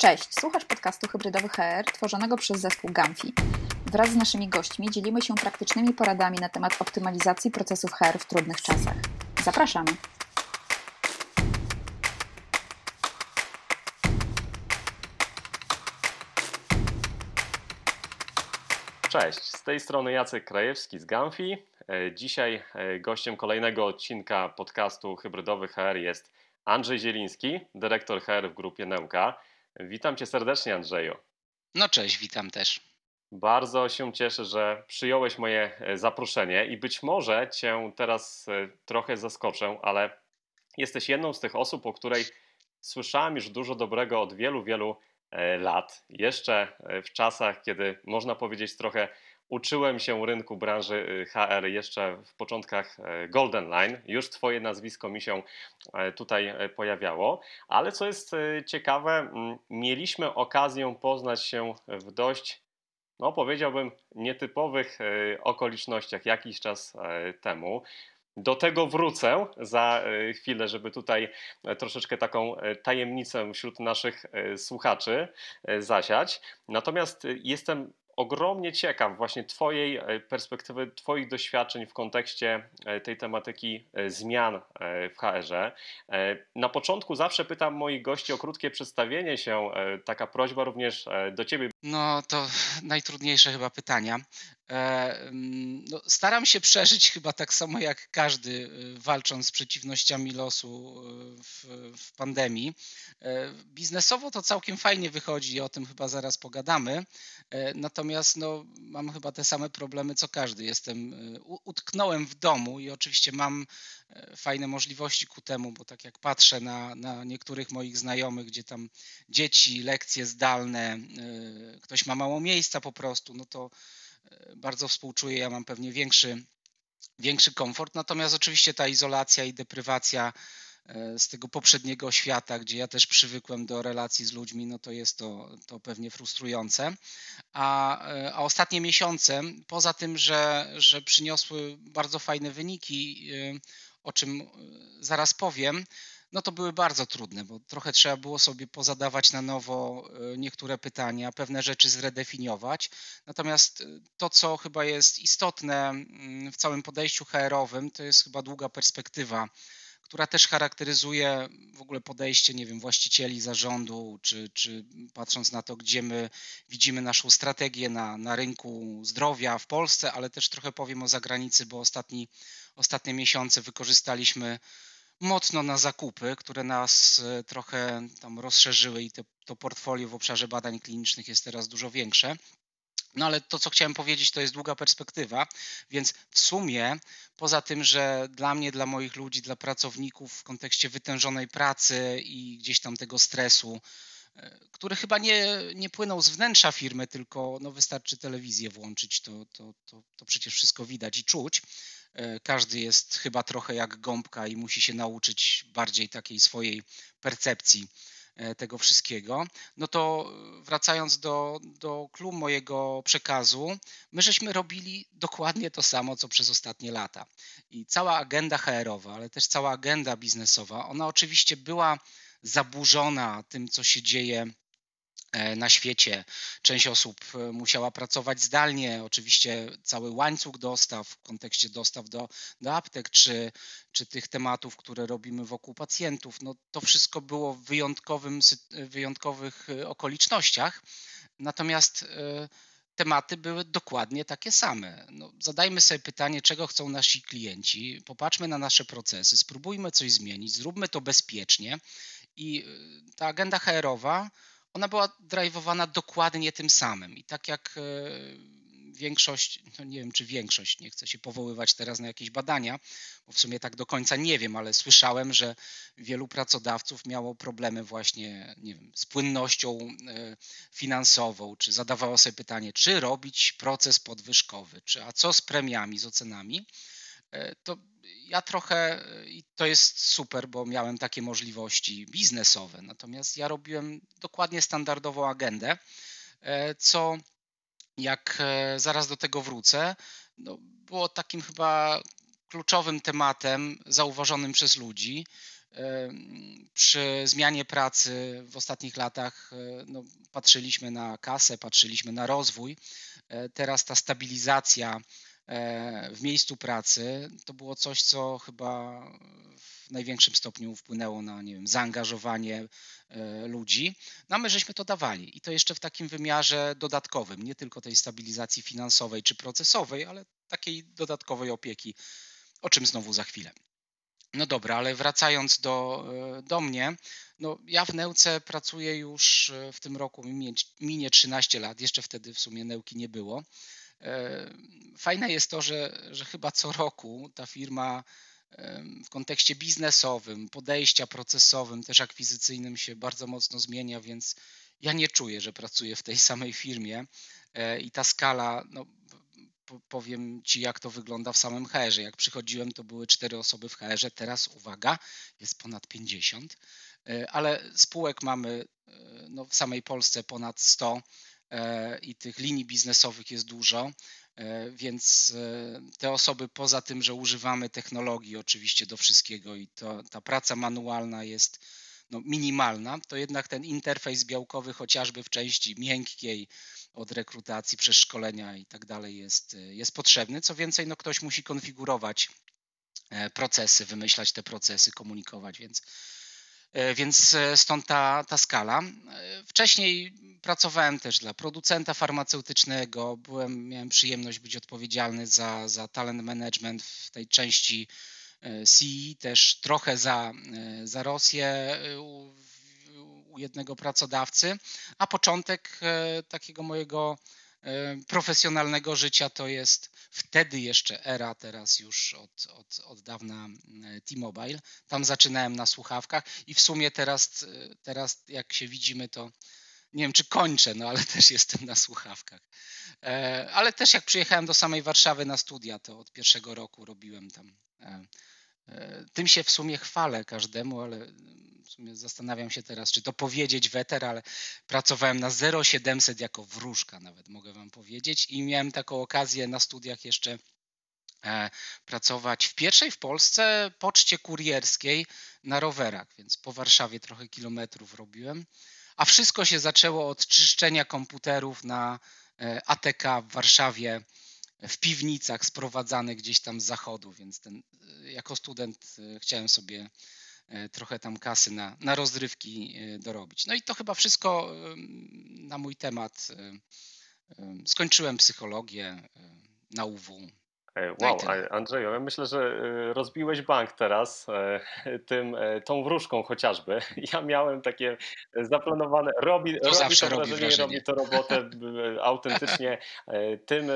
Cześć, słuchasz podcastu Hybrydowy HR tworzonego przez zespół Gamfi. Wraz z naszymi gośćmi dzielimy się praktycznymi poradami na temat optymalizacji procesów HR w trudnych czasach. Zapraszamy! Cześć, z tej strony Jacek Krajewski z Gamfi. E, dzisiaj e, gościem kolejnego odcinka podcastu Hybrydowy HR jest Andrzej Zieliński, dyrektor HR w grupie Neuka. Witam cię serdecznie, Andrzeju. No cześć, witam też. Bardzo się cieszę, że przyjąłeś moje e, zaproszenie i być może cię teraz trochę zaskoczę, ale jesteś jedną z tych osób, o której słyszałem już dużo dobrego od wielu, wielu E, lat. Jeszcze e, w czasach, kiedy można powiedzieć trochę uczyłem się rynku branży e, HR jeszcze w początkach Golden Line. Już Twoje nazwisko mi się tutaj pojawiało, ale co jest ciekawe, mieliśmy okazję poznać się w dość, no powiedziałbym, nietypowych okolicznościach jakiś czas temu. Do tego wrócę za e, chwilę, żeby tutaj e, troszeczkę taką e, tajemnicę wśród naszych słuchaczy zasiać. Natomiast jestem ogromnie ciekaw właśnie Twojej e, perspektywy, Twoich doświadczeń w kontekście e, tej tematyki e, zmian w HR-ze. Na początku zawsze pytam moich gości o krótkie przedstawienie się. Taka prośba również do Ciebie. No to najtrudniejsze chyba pytania. Mm, no, staram się przeżyć chyba tak samo jak każdy, walcząc z przeciwnościami losu w, w pandemii. Biznesowo to całkiem fajnie wychodzi, o tym chyba zaraz pogadamy. Natomiast Natomiast no, mam chyba te same problemy co każdy. Jestem, y, utknąłem w domu i oczywiście mam e, fajne możliwości ku temu, bo tak jak patrzę na, na niektórych moich znajomych, gdzie tam dzieci, lekcje zdalne, e, ktoś ma mało miejsca po prostu, no to e, bardzo współczuję. Ja mam pewnie większy, większy komfort. Natomiast oczywiście ta izolacja i deprywacja E, z tego poprzedniego świata, gdzie ja też przywykłem do relacji z ludźmi, no to jest to, to pewnie frustrujące. A, e, a ostatnie miesiące, poza tym, że, że przyniosły bardzo fajne wyniki, e, o czym zaraz powiem, no to były bardzo trudne, bo trochę trzeba było sobie pozadawać na nowo niektóre pytania, pewne rzeczy zredefiniować. Natomiast to, co chyba jest istotne mm, w całym podejściu HR-owym, to jest chyba długa perspektywa która też charakteryzuje w ogóle podejście, nie wiem, właścicieli zarządu, czy, czy patrząc na to, gdzie my widzimy naszą strategię na, na rynku zdrowia w Polsce, ale też trochę powiem o zagranicy, bo ostatni, ostatnie miesiące wykorzystaliśmy mocno na zakupy, które nas e, trochę tam rozszerzyły i te, to portfolio w obszarze badań klinicznych jest teraz dużo większe. No ale to, co chciałem powiedzieć, to jest długa perspektywa, więc w sumie, poza tym, że dla mnie, dla moich ludzi, dla pracowników w kontekście wytężonej pracy i gdzieś tam tego stresu, e, który chyba nie, nie płynął z wnętrza firmy, tylko no wystarczy telewizję włączyć, to, to, to, to przecież wszystko widać i czuć. E, każdy jest chyba trochę jak gąbka i musi się nauczyć bardziej takiej swojej percepcji E, tego wszystkiego, no to wracając do, do klubu mojego przekazu, my żeśmy robili dokładnie to samo, co przez ostatnie lata. I cała agenda HR-owa, ale też cała agenda biznesowa, ona oczywiście była zaburzona tym, co się dzieje na świecie. Część osób e, musiała pracować zdalnie, oczywiście cały łańcuch dostaw w kontekście dostaw do, do aptek, czy, czy tych tematów, które robimy wokół pacjentów. No, to wszystko było w wyjątkowym, wyjątkowych e, okolicznościach. Natomiast tematy były dokładnie takie same. No, zadajmy sobie pytanie, czego chcą nasi klienci, popatrzmy na nasze procesy, spróbujmy coś zmienić, zróbmy to bezpiecznie. I ta agenda HR-owa ona była driveowana dokładnie tym samym. I tak jak e, większość, no nie wiem czy większość, nie chcę się powoływać teraz na jakieś badania, bo w sumie tak do końca nie wiem, ale słyszałem, że wielu pracodawców miało problemy właśnie, nie wiem, z płynnością e, finansową, czy zadawało sobie pytanie, czy robić proces podwyżkowy, czy a co z premiami, z ocenami. E, to ja trochę, i to jest super, bo miałem takie możliwości biznesowe, natomiast ja robiłem dokładnie standardową agendę, e, co jak e, zaraz do tego wrócę, no, było takim chyba kluczowym tematem zauważonym przez ludzi. przy zmianie pracy w ostatnich latach no, patrzyliśmy na kasę, patrzyliśmy na rozwój. Teraz ta stabilizacja w miejscu pracy to było coś, co chyba w największym stopniu wpłynęło na nie wiem, zaangażowanie ludzi. No a my żeśmy to dawali i to jeszcze w takim wymiarze dodatkowym, nie tylko tej stabilizacji finansowej czy procesowej, ale takiej dodatkowej opieki, o czym znowu za chwilę. No dobra, ale wracając do, e, do mnie, no ja w Neuce pracuję już e, w tym roku, minie, minie 13 lat, jeszcze wtedy w sumie Neuki nie było. E, fajne jest to, że, że chyba co roku ta firma w kontekście biznesowym, podejścia procesowym, też akwizycyjnym się bardzo mocno zmienia, więc ja nie czuję, że pracuję w tej samej firmie. I ta skala no, powiem Ci, jak to wygląda w samym HR-ze. Jak przychodziłem, to były cztery osoby w HR-ze, teraz uwaga, jest ponad 50, e, ale spółek mamy e, no, w samej Polsce ponad 100 e, i tych linii biznesowych jest dużo, więc te osoby poza tym, że używamy technologii oczywiście do wszystkiego i to, ta praca manualna jest no, minimalna, to jednak ten interfejs białkowy chociażby w części miękkiej, od rekrutacji przez szkolenia i tak dalej jest, jest potrzebny. Co więcej, no ktoś musi konfigurować e, procesy, wymyślać te procesy, komunikować, więc, e, więc e, stąd ta, ta skala. Wcześniej pracowałem też dla producenta farmaceutycznego, byłem, miałem przyjemność być odpowiedzialny za, za talent management w tej części CE, też trochę za, za Rosję jednego pracodawcy, a początek e, takiego mojego e, profesjonalnego życia to jest wtedy jeszcze era, teraz już od, od, od dawna T-Mobile. Tam zaczynałem na słuchawkach i w sumie teraz, e, teraz jak się widzimy, to nie wiem czy kończę, no ale też jestem na słuchawkach. Ale też jak przyjechałem do samej Warszawy na studia, to od pierwszego roku robiłem tam. Tym się w sumie chwalę każdemu, ale w sumie zastanawiam się teraz, czy to powiedzieć weter, ale pracowałem na 0700 jako wróżka nawet mogę wam powiedzieć i miałem taką okazję na studiach jeszcze e, pracować w pierwszej w Polsce poczcie kurierskiej na rowerach, więc po Warszawie trochę kilometrów robiłem. A wszystko się zaczęło od czyszczenia komputerów na e, ATK w Warszawie w piwnicach sprowadzanych gdzieś tam z zachodu, więc ten, e, jako student chciałem sobie E, trochę tam kasy na, na rozrywki e, dorobić. No i to chyba wszystko na mój temat. E, skończyłem psychologię na UW. No wow, Andrzeju, ja myślę, że rozbiłeś bank teraz tym, tą wróżką chociażby. Ja miałem takie zaplanowane, robi, to robi to wrażenie, robi, robi to robotę autentycznie tym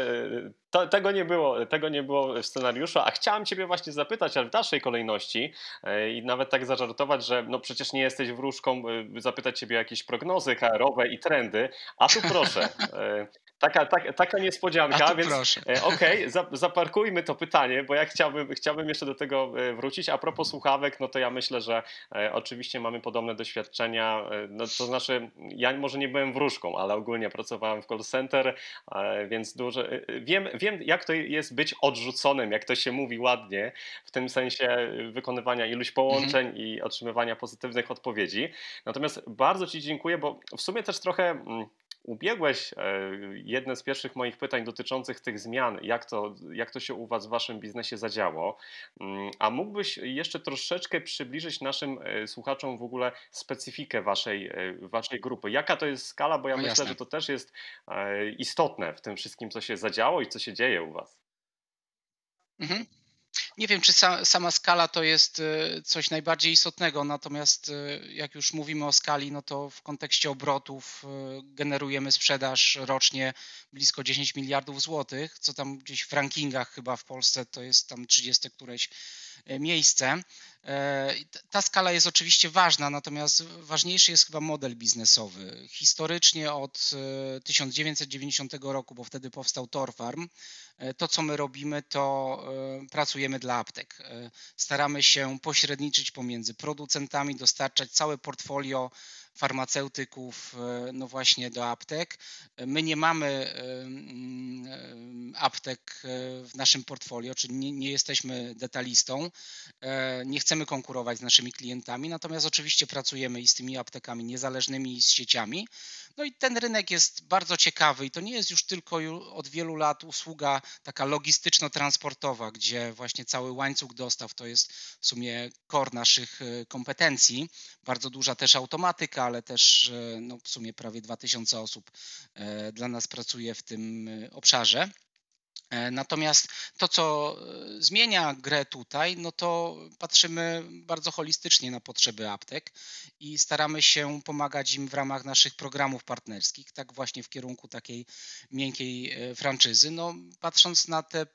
to, tego, nie było, tego nie było w scenariuszu, a chciałem Ciebie właśnie zapytać, ale w dalszej kolejności e, i nawet tak zażartować, że no przecież nie jesteś wróżką, e, zapytać Ciebie o jakieś prognozy HR-owe i trendy, a tu proszę, e, Taka, taka, taka niespodzianka, więc okej, okay, zaparkujmy to pytanie, bo ja chciałbym, chciałbym jeszcze do tego wrócić. A propos słuchawek, no to ja myślę, że e, oczywiście mamy podobne doświadczenia. E, no to znaczy, ja może nie byłem wróżką, ale ogólnie pracowałem w call center, e, więc dużo, wiem, wiem, jak to jest być odrzuconym, jak to się mówi ładnie, w tym sensie wykonywania iluś połączeń mhm. i otrzymywania pozytywnych odpowiedzi. Natomiast bardzo Ci dziękuję, bo w sumie też trochę mm, ubiegłeś jedne z pierwszych moich pytań dotyczących tych zmian, jak to, jak to się u Was w Waszym biznesie zadziało. Mm, a mógłbyś jeszcze troszeczkę przybliżyć naszym słuchaczom w ogóle specyfikę Waszej, waszej grupy? Jaka to jest skala? Bo ja no myślę, jasne. że to też jest istotne w tym wszystkim, co się zadziało i co się dzieje u Was. Mhm. Nie wiem, czy sama skala to jest e, coś najbardziej istotnego, natomiast e, jak już mówimy o skali, no to w kontekście obrotów e, generujemy sprzedaż rocznie blisko 10 miliardów złotych, co tam gdzieś w rankingach chyba w Polsce to jest tam 30 któreś miejsce. E, ta skala jest oczywiście ważna, natomiast ważniejszy jest chyba model biznesowy. Historycznie od 1990 e, roku, bo wtedy powstał Torfarm, to co my robimy, to pracujemy dla aptek. Staramy się pośredniczyć pomiędzy producentami, dostarczać całe portfolio farmaceutyków, no właśnie do aptek. My nie mamy aptek w naszym portfolio, czyli nie, nie jesteśmy detalistą, nie chcemy konkurować z naszymi klientami, natomiast oczywiście pracujemy i z tymi aptekami niezależnymi i z sieciami. No i ten rynek jest bardzo ciekawy i to nie jest już tylko od wielu lat usługa taka logistyczno-transportowa, gdzie właśnie cały łańcuch dostaw to jest w sumie core naszych e, kompetencji. Bardzo duża też automatyka, ale też e, no, w sumie prawie 2000 osób e, dla nas pracuje w tym obszarze. E, natomiast to, co e, zmienia grę tutaj, no to patrzymy bardzo holistycznie na potrzeby aptek i staramy się pomagać im w ramach naszych programów partnerskich, tak właśnie w kierunku takiej miękkiej e, franczyzy. No, patrząc na te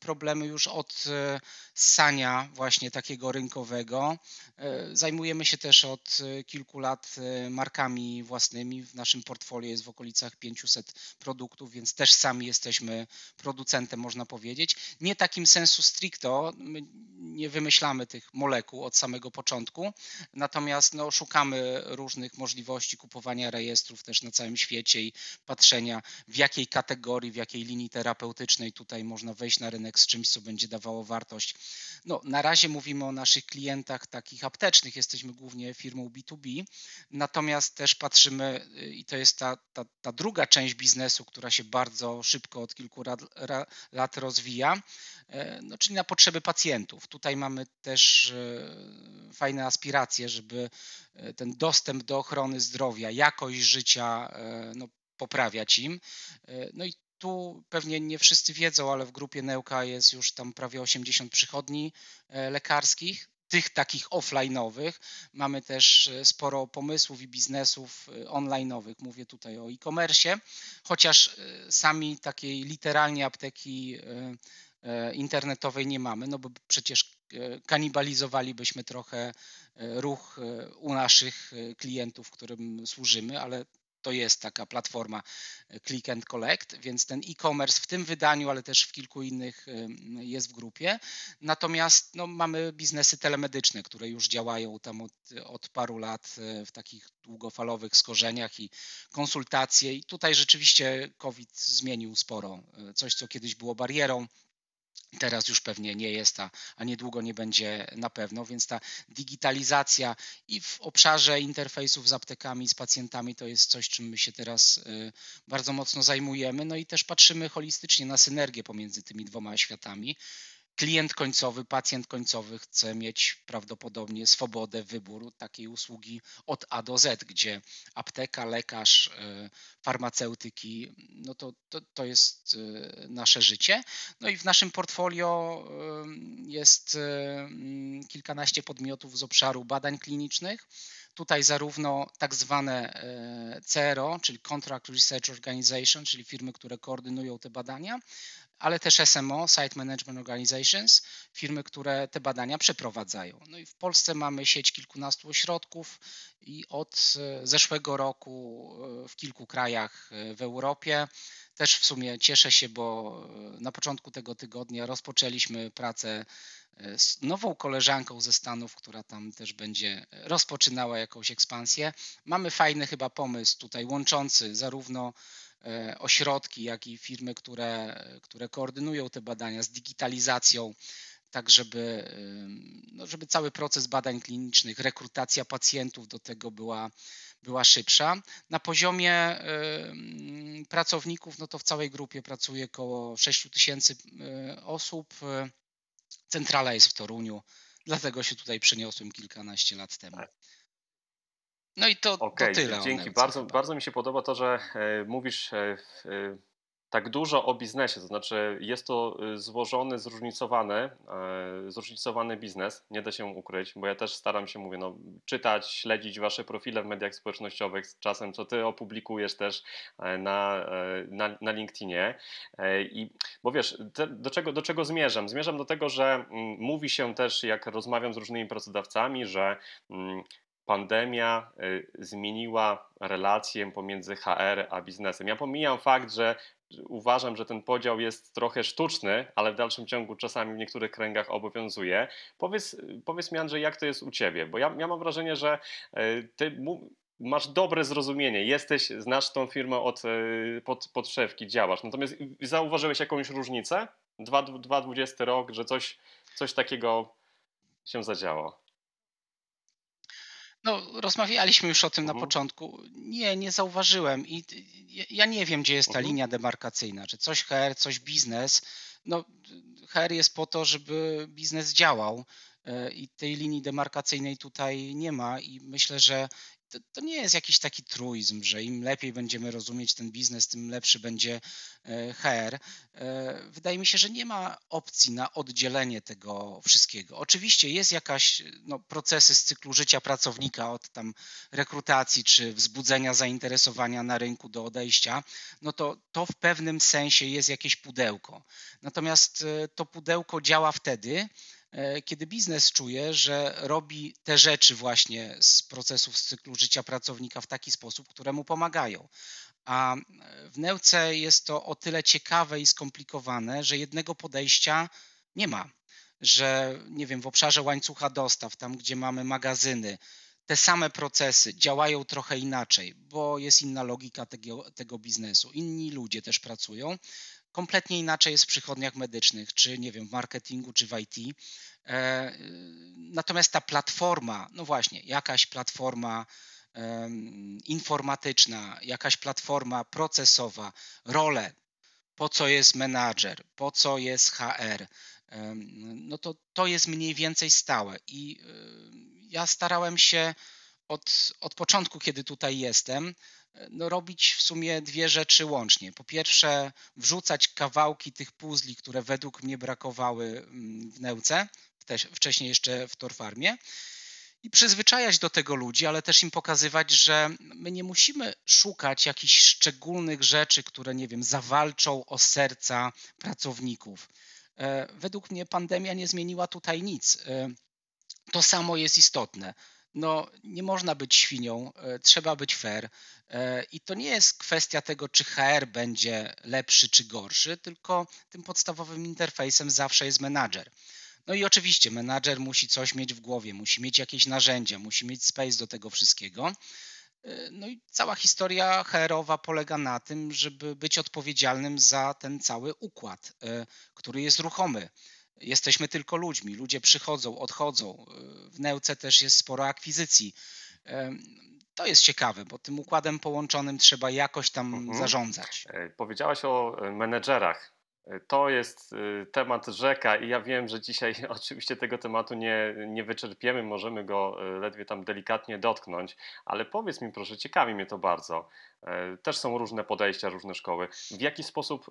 problemy już od e, sania właśnie takiego rynkowego. E, zajmujemy się też od e, kilku lat markami własnymi. W naszym portfolio jest w okolicach 500 produktów, więc też sami jesteśmy producentem, można powiedzieć. Nie takim sensu stricto, my nie wymyślamy tych molekuł od samego początku, natomiast no, szukamy różnych możliwości kupowania rejestrów też na całym świecie i patrzenia w jakiej kategorii, w jakiej linii terapeutycznej tutaj można wejść na na rynek z czymś, co będzie dawało wartość. No, na razie mówimy o naszych klientach takich aptecznych, jesteśmy głównie firmą B2B, natomiast też patrzymy, i to jest ta, ta, ta druga część biznesu, która się bardzo szybko od kilku lat, lat rozwija, e, no, czyli na potrzeby pacjentów. Tutaj mamy też e, fajne aspiracje, żeby e, ten dostęp do ochrony zdrowia, jakość życia no, poprawiać im. No i tu pewnie nie wszyscy wiedzą, ale w grupie Neuka jest już tam prawie 80 przychodni e, lekarskich, tych takich offline'owych. Mamy też e, sporo pomysłów i biznesów e, online'owych. Mówię tutaj o e-commerce, chociaż sami takiej literalnie apteki internetowej nie mamy, no bo przecież kanibalizowalibyśmy trochę ruch u naszych klientów, którym służymy, ale to jest taka platforma e, Click and Collect, więc ten e-commerce w tym wydaniu, ale też w kilku innych jest w grupie. Natomiast no, mamy biznesy telemedyczne, które już działają tam od, od paru lat e, w takich długofalowych skorzeniach i konsultacje. I tutaj rzeczywiście COVID zmienił sporo. E, coś, co kiedyś było barierą, Teraz już pewnie nie jest, a, a niedługo nie będzie na pewno, więc ta digitalizacja i w obszarze interfejsów z aptekami, z pacjentami to jest coś, czym my się teraz y, bardzo mocno zajmujemy. No i też patrzymy holistycznie na synergię pomiędzy tymi dwoma światami klient końcowy, pacjent końcowy chce mieć prawdopodobnie swobodę wyboru takiej usługi od A do Z, gdzie apteka, lekarz, e, farmaceutyki, no to, to, to jest e, nasze życie. No i w naszym portfolio e, jest kilkanaście podmiotów z obszaru badań klinicznych. Tutaj zarówno tak zwane CRO, czyli Contract Research Organization, czyli firmy, które koordynują te badania, ale też SMO, Site Management Organizations, firmy, które te badania przeprowadzają. No i w Polsce mamy sieć kilkunastu ośrodków i od e, zeszłego roku e, w kilku krajach e, w Europie. Też w sumie cieszę się, bo na początku tego tygodnia rozpoczęliśmy pracę z nową koleżanką ze Stanów, która tam też będzie rozpoczynała jakąś ekspansję. Mamy fajny chyba pomysł tutaj łączący zarówno ośrodki, jak i firmy, które, które koordynują te badania z digitalizacją, tak żeby, no żeby cały proces badań klinicznych, rekrutacja pacjentów do tego była, była szybsza. Na poziomie pracowników, no to w całej grupie pracuje około 6 tysięcy e, osób. Centrala jest w Toruniu, dlatego się tutaj przeniosłem kilkanaście lat temu. Tak. No i to, okay, to tyle. Dzięki. Bardzo, bardzo mi się podoba to, że e, mówisz e, e, tak dużo o biznesie, to znaczy jest to złożony, zróżnicowany, zróżnicowany biznes, nie da się ukryć, bo ja też staram się, mówię, no, czytać, śledzić wasze profile w mediach społecznościowych, czasem co ty opublikujesz też na, na, na LinkedInie i bo wiesz, te, do, czego, do czego zmierzam? Zmierzam do tego, że mm, mówi się też, jak rozmawiam z różnymi pracodawcami, że mm, pandemia y, zmieniła relację pomiędzy HR a biznesem. Ja pomijam fakt, że uważam, że ten podział jest trochę sztuczny, ale w dalszym ciągu czasami w niektórych kręgach obowiązuje. Powiedz, powiedz mi Andrzej, jak to jest u Ciebie? Bo ja, ja mam wrażenie, że y, Ty masz dobre zrozumienie, jesteś, znasz tą firmę od pod, podszewki, działasz. Natomiast zauważyłeś jakąś różnicę? 2020 rok, że coś, coś takiego się zadziało. No, rozmawialiśmy już o tym mhm. na początku. Nie, nie zauważyłem i ja nie wiem, gdzie jest ta mhm. linia demarkacyjna. Czy coś HR, coś biznes. No, HR jest po to, żeby biznes działał e, i tej linii demarkacyjnej tutaj nie ma i myślę, że to, to, nie jest jakiś taki truizm, że im lepiej będziemy rozumieć ten biznes, tym lepszy będzie e, HR. E, wydaje mi się, że nie ma opcji na oddzielenie tego wszystkiego. Oczywiście jest jakaś no, procesy z cyklu życia pracownika od tam rekrutacji czy wzbudzenia zainteresowania na rynku do odejścia, no to to w pewnym sensie jest jakieś pudełko. Natomiast e, to pudełko działa wtedy, kiedy biznes czuje, że robi te rzeczy właśnie z procesów z cyklu życia pracownika w taki sposób, które mu pomagają. A w Neuce jest to o tyle ciekawe i skomplikowane, że jednego podejścia nie ma. Że nie wiem, w obszarze łańcucha dostaw, tam gdzie mamy magazyny, te same procesy działają trochę inaczej, bo jest inna logika tego, tego biznesu. Inni ludzie też pracują. Kompletnie inaczej jest w przychodniach medycznych, czy nie wiem, w marketingu, czy w IT. E, natomiast ta platforma, no właśnie, jakaś platforma informatyczna, jakaś platforma procesowa, role, po co jest menadżer, po co jest HR, no to to jest mniej więcej stałe. I e, ja starałem się od, od początku, kiedy tutaj jestem, no, robić w sumie dwie rzeczy łącznie. Po pierwsze, wrzucać kawałki tych puzli, które według mnie brakowały mm, w Neuce, wcześniej jeszcze w Torfarmie i przyzwyczajać do tego ludzi, ale też im pokazywać, że my nie musimy szukać jakichś szczególnych rzeczy, które, nie wiem, zawalczą o serca pracowników. E, według mnie pandemia nie zmieniła tutaj nic. E, to samo jest istotne no nie można być świnią, e, trzeba być fair. E, I to nie jest kwestia tego, czy HR będzie lepszy czy gorszy, tylko tym podstawowym interfejsem zawsze jest menadżer. No i oczywiście menadżer musi coś mieć w głowie, musi mieć jakieś narzędzia, musi mieć space do tego wszystkiego. E, no i cała historia HR-owa polega na tym, żeby być odpowiedzialnym za ten cały układ, który jest ruchomy jesteśmy tylko ludźmi. Ludzie przychodzą, odchodzą. W Neuce też jest sporo akwizycji. To jest ciekawe, bo tym układem połączonym trzeba jakoś tam mhm. zarządzać. E, powiedziałaś o e, menedżerach. To jest y, temat rzeka i ja wiem, że dzisiaj oczywiście tego tematu nie, nie wyczerpiemy, możemy go y, ledwie tam delikatnie dotknąć, ale powiedz mi proszę, ciekawi mnie to bardzo. E, też są różne podejścia, różne szkoły. W jaki sposób,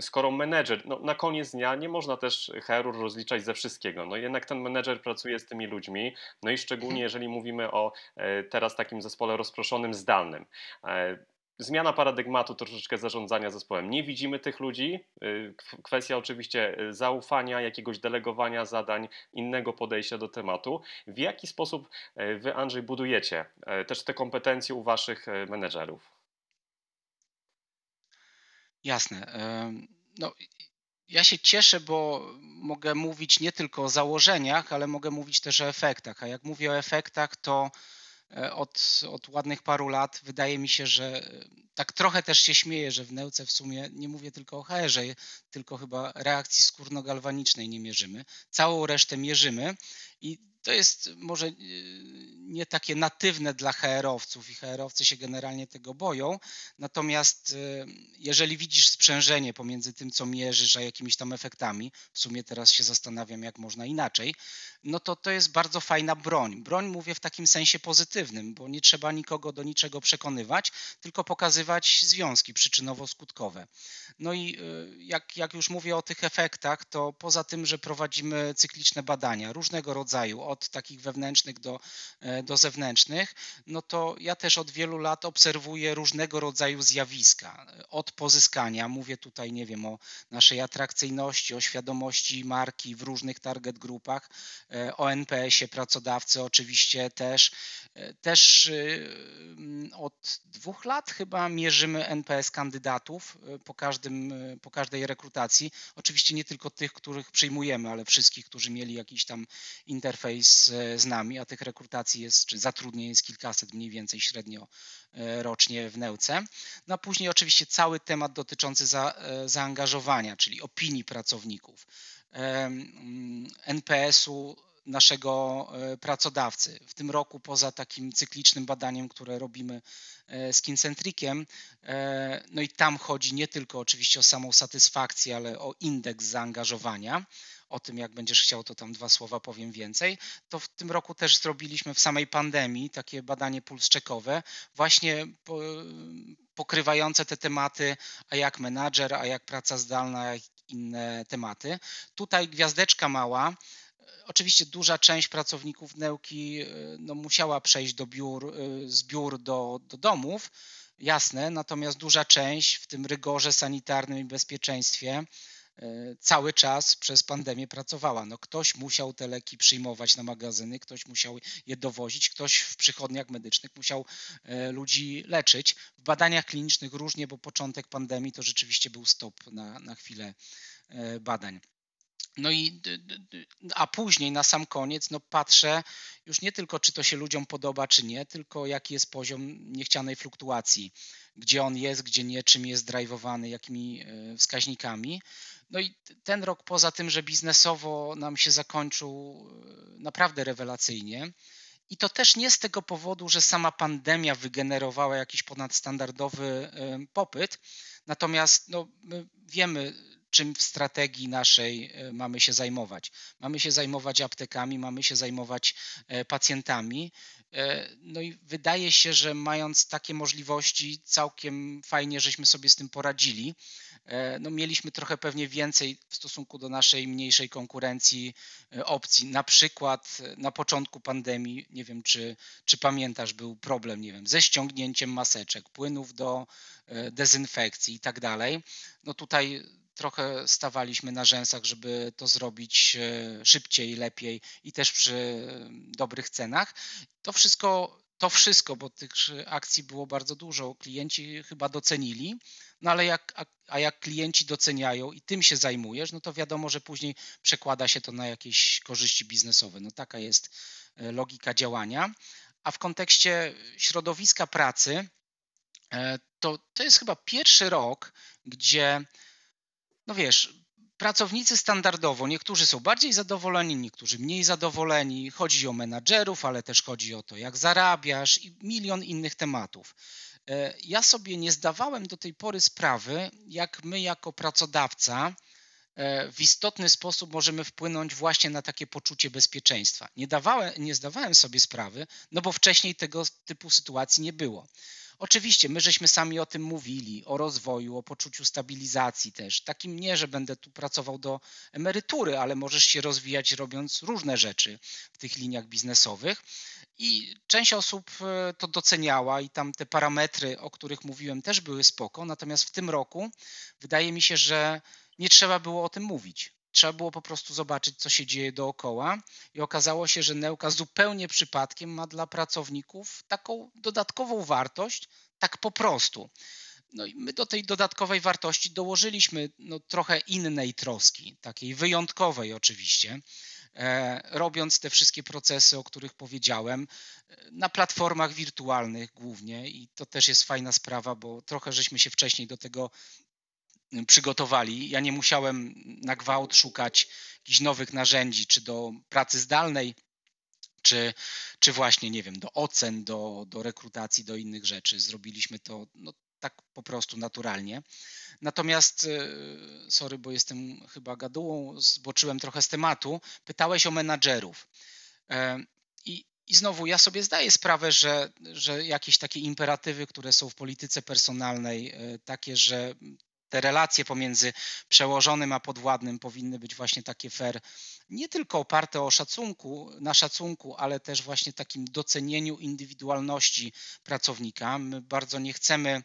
skoro menedżer, no na koniec dnia nie można też HR-u rozliczać ze wszystkiego, no jednak ten menedżer pracuje z tymi ludźmi, no i szczególnie mhm. jeżeli mówimy o e, teraz takim zespole rozproszonym, zdalnym. Zmiana paradygmatu troszeczkę zarządzania zespołem. Nie widzimy tych ludzi. Y, kwestia oczywiście y, zaufania, jakiegoś delegowania zadań, innego podejścia do tematu. W jaki sposób y, wy, Andrzej, budujecie też te kompetencje u waszych menedżerów? Jasne. No, ja się cieszę, bo mogę mówić nie tylko o założeniach, ale mogę mówić też o efektach. A jak mówię o efektach, to od, od ładnych paru lat. Wydaje mi się, że e, tak trochę też się śmieję, że w Neuce w sumie nie mówię tylko o HR-ze, tylko chyba reakcji skórno-galwanicznej nie mierzymy. Całą resztę mierzymy i to jest może e, nie takie natywne dla HR-owców i HR-owcy się generalnie tego boją. Natomiast jeżeli widzisz sprzężenie pomiędzy tym, co mierzysz, a jakimiś tam efektami, w sumie teraz się zastanawiam, jak można inaczej, no to to jest bardzo fajna broń. Broń mówię w takim sensie pozytywnym, bo nie trzeba nikogo do niczego przekonywać, tylko pokazywać związki przyczynowo-skutkowe. No i y, jak, jak już mówię o tych efektach, to poza tym, że prowadzimy cykliczne badania różnego rodzaju, od takich wewnętrznych do, e, do zewnętrznych, no to ja też od wielu lat obserwuję różnego rodzaju zjawiska. Od pozyskania, mówię tutaj, nie wiem, o naszej atrakcyjności, o świadomości marki w różnych target grupach, o NPS-ie pracodawcy oczywiście też. E, też y, od dwóch lat chyba mierzymy NPS kandydatów po, każdym, po każdej rekrutacji. Oczywiście nie tylko tych, których przyjmujemy, ale wszystkich, którzy mieli jakiś tam interfejs z nami, a tych rekrutacji jest, czy zatrudnień jest kilkaset mniej więcej średnio rocznie w Neuce. No a później oczywiście cały temat dotyczący za, zaangażowania, czyli opinii pracowników, NPS-u naszego e, pracodawcy. W tym roku poza takim cyklicznym badaniem, które robimy e, z Kincentrikiem, e, no i tam chodzi nie tylko oczywiście o samą satysfakcję, ale o indeks zaangażowania. O tym, jak będziesz chciał, to tam dwa słowa powiem więcej. To w tym roku też zrobiliśmy w samej pandemii takie badanie pulszczekowe, właśnie pokrywające te tematy, a jak menadżer, a jak praca zdalna, jak inne tematy. Tutaj gwiazdeczka mała, Oczywiście duża część pracowników Neuki e, no, musiała przejść do biur, e, z biur do, do domów, jasne, natomiast duża część w tym rygorze sanitarnym i bezpieczeństwie cały czas przez pandemię pracowała. No, ktoś musiał te leki przyjmować na magazyny, ktoś musiał je dowozić, ktoś w przychodniach medycznych musiał ludzi leczyć. W badaniach klinicznych różnie, bo początek pandemii to rzeczywiście był stop na, na chwilę badań. No i a później na sam koniec no patrzę już nie tylko czy to się ludziom podoba czy nie, tylko jaki jest poziom niechcianej fluktuacji, gdzie on jest, gdzie nie, czym jest drajwowany, jakimi e, wskaźnikami. No i ten rok poza tym, że biznesowo nam się zakończył e, naprawdę rewelacyjnie. I to też nie z tego powodu, że sama pandemia wygenerowała jakiś ponadstandardowy e, popyt. Natomiast no, wiemy, czym w strategii naszej e, mamy się zajmować. Mamy się zajmować aptekami, mamy się zajmować e, pacjentami. E, no i wydaje się, że mając takie możliwości, całkiem fajnie, żeśmy sobie z tym poradzili. No mieliśmy trochę pewnie więcej w stosunku do naszej mniejszej konkurencji opcji. Na przykład na początku pandemii, nie wiem czy, czy pamiętasz, był problem, nie wiem, ze ściągnięciem maseczek, płynów do dezynfekcji i tak dalej. No tutaj trochę stawaliśmy na rzęsach, żeby to zrobić e, szybciej, lepiej i też przy e, dobrych cenach. To wszystko, to wszystko, bo tych akcji było bardzo dużo, klienci chyba docenili, no ale jak, a, a jak klienci doceniają i tym się zajmujesz, no to wiadomo, że później przekłada się to na jakieś korzyści biznesowe. No taka jest e, logika działania. A w kontekście środowiska pracy, to, to jest chyba pierwszy rok, gdzie no wiesz, pracownicy standardowo, niektórzy są bardziej zadowoleni, niektórzy mniej zadowoleni. Chodzi o menadżerów, ale też chodzi o to, jak zarabiasz i milion innych tematów. E, ja sobie nie zdawałem do tej pory sprawy, jak my jako pracodawca e, w istotny sposób możemy wpłynąć właśnie na takie poczucie bezpieczeństwa. Nie, dawałem, nie zdawałem sobie sprawy, no bo wcześniej tego typu sytuacji nie było. Oczywiście, my żeśmy sami o tym mówili, o rozwoju, o poczuciu stabilizacji też. Takim nie, że będę tu pracował do emerytury, ale możesz się rozwijać robiąc różne rzeczy w tych liniach biznesowych. I część osób e, to doceniała i tam te parametry, o których mówiłem, też były spoko. Natomiast w tym roku wydaje mi się, że nie trzeba było o tym mówić. Trzeba było po prostu zobaczyć, co się dzieje dookoła, i okazało się, że Neuka zupełnie przypadkiem ma dla pracowników taką dodatkową wartość, tak po prostu. No i my do tej dodatkowej wartości dołożyliśmy no, trochę innej troski, takiej wyjątkowej oczywiście, e, robiąc te wszystkie procesy, o których powiedziałem, na platformach wirtualnych głównie i to też jest fajna sprawa, bo trochę żeśmy się wcześniej do tego przygotowali. Ja nie musiałem na gwałt szukać jakichś nowych narzędzi, czy do pracy zdalnej, czy, czy właśnie, nie wiem, do ocen, do, do rekrutacji, do innych rzeczy. Zrobiliśmy to no, tak po prostu naturalnie. Natomiast, e, sorry, bo jestem chyba gadułą, zboczyłem trochę z tematu. Pytałeś o menadżerów. E, I, i znowu ja sobie zdaję sprawę, że, że jakieś takie imperatywy, które są w polityce personalnej, e, takie, że te relacje pomiędzy przełożonym a podwładnym powinny być właśnie takie fair, nie tylko oparte o szacunku, na szacunku, ale też właśnie takim docenieniu indywidualności pracownika. My bardzo nie chcemy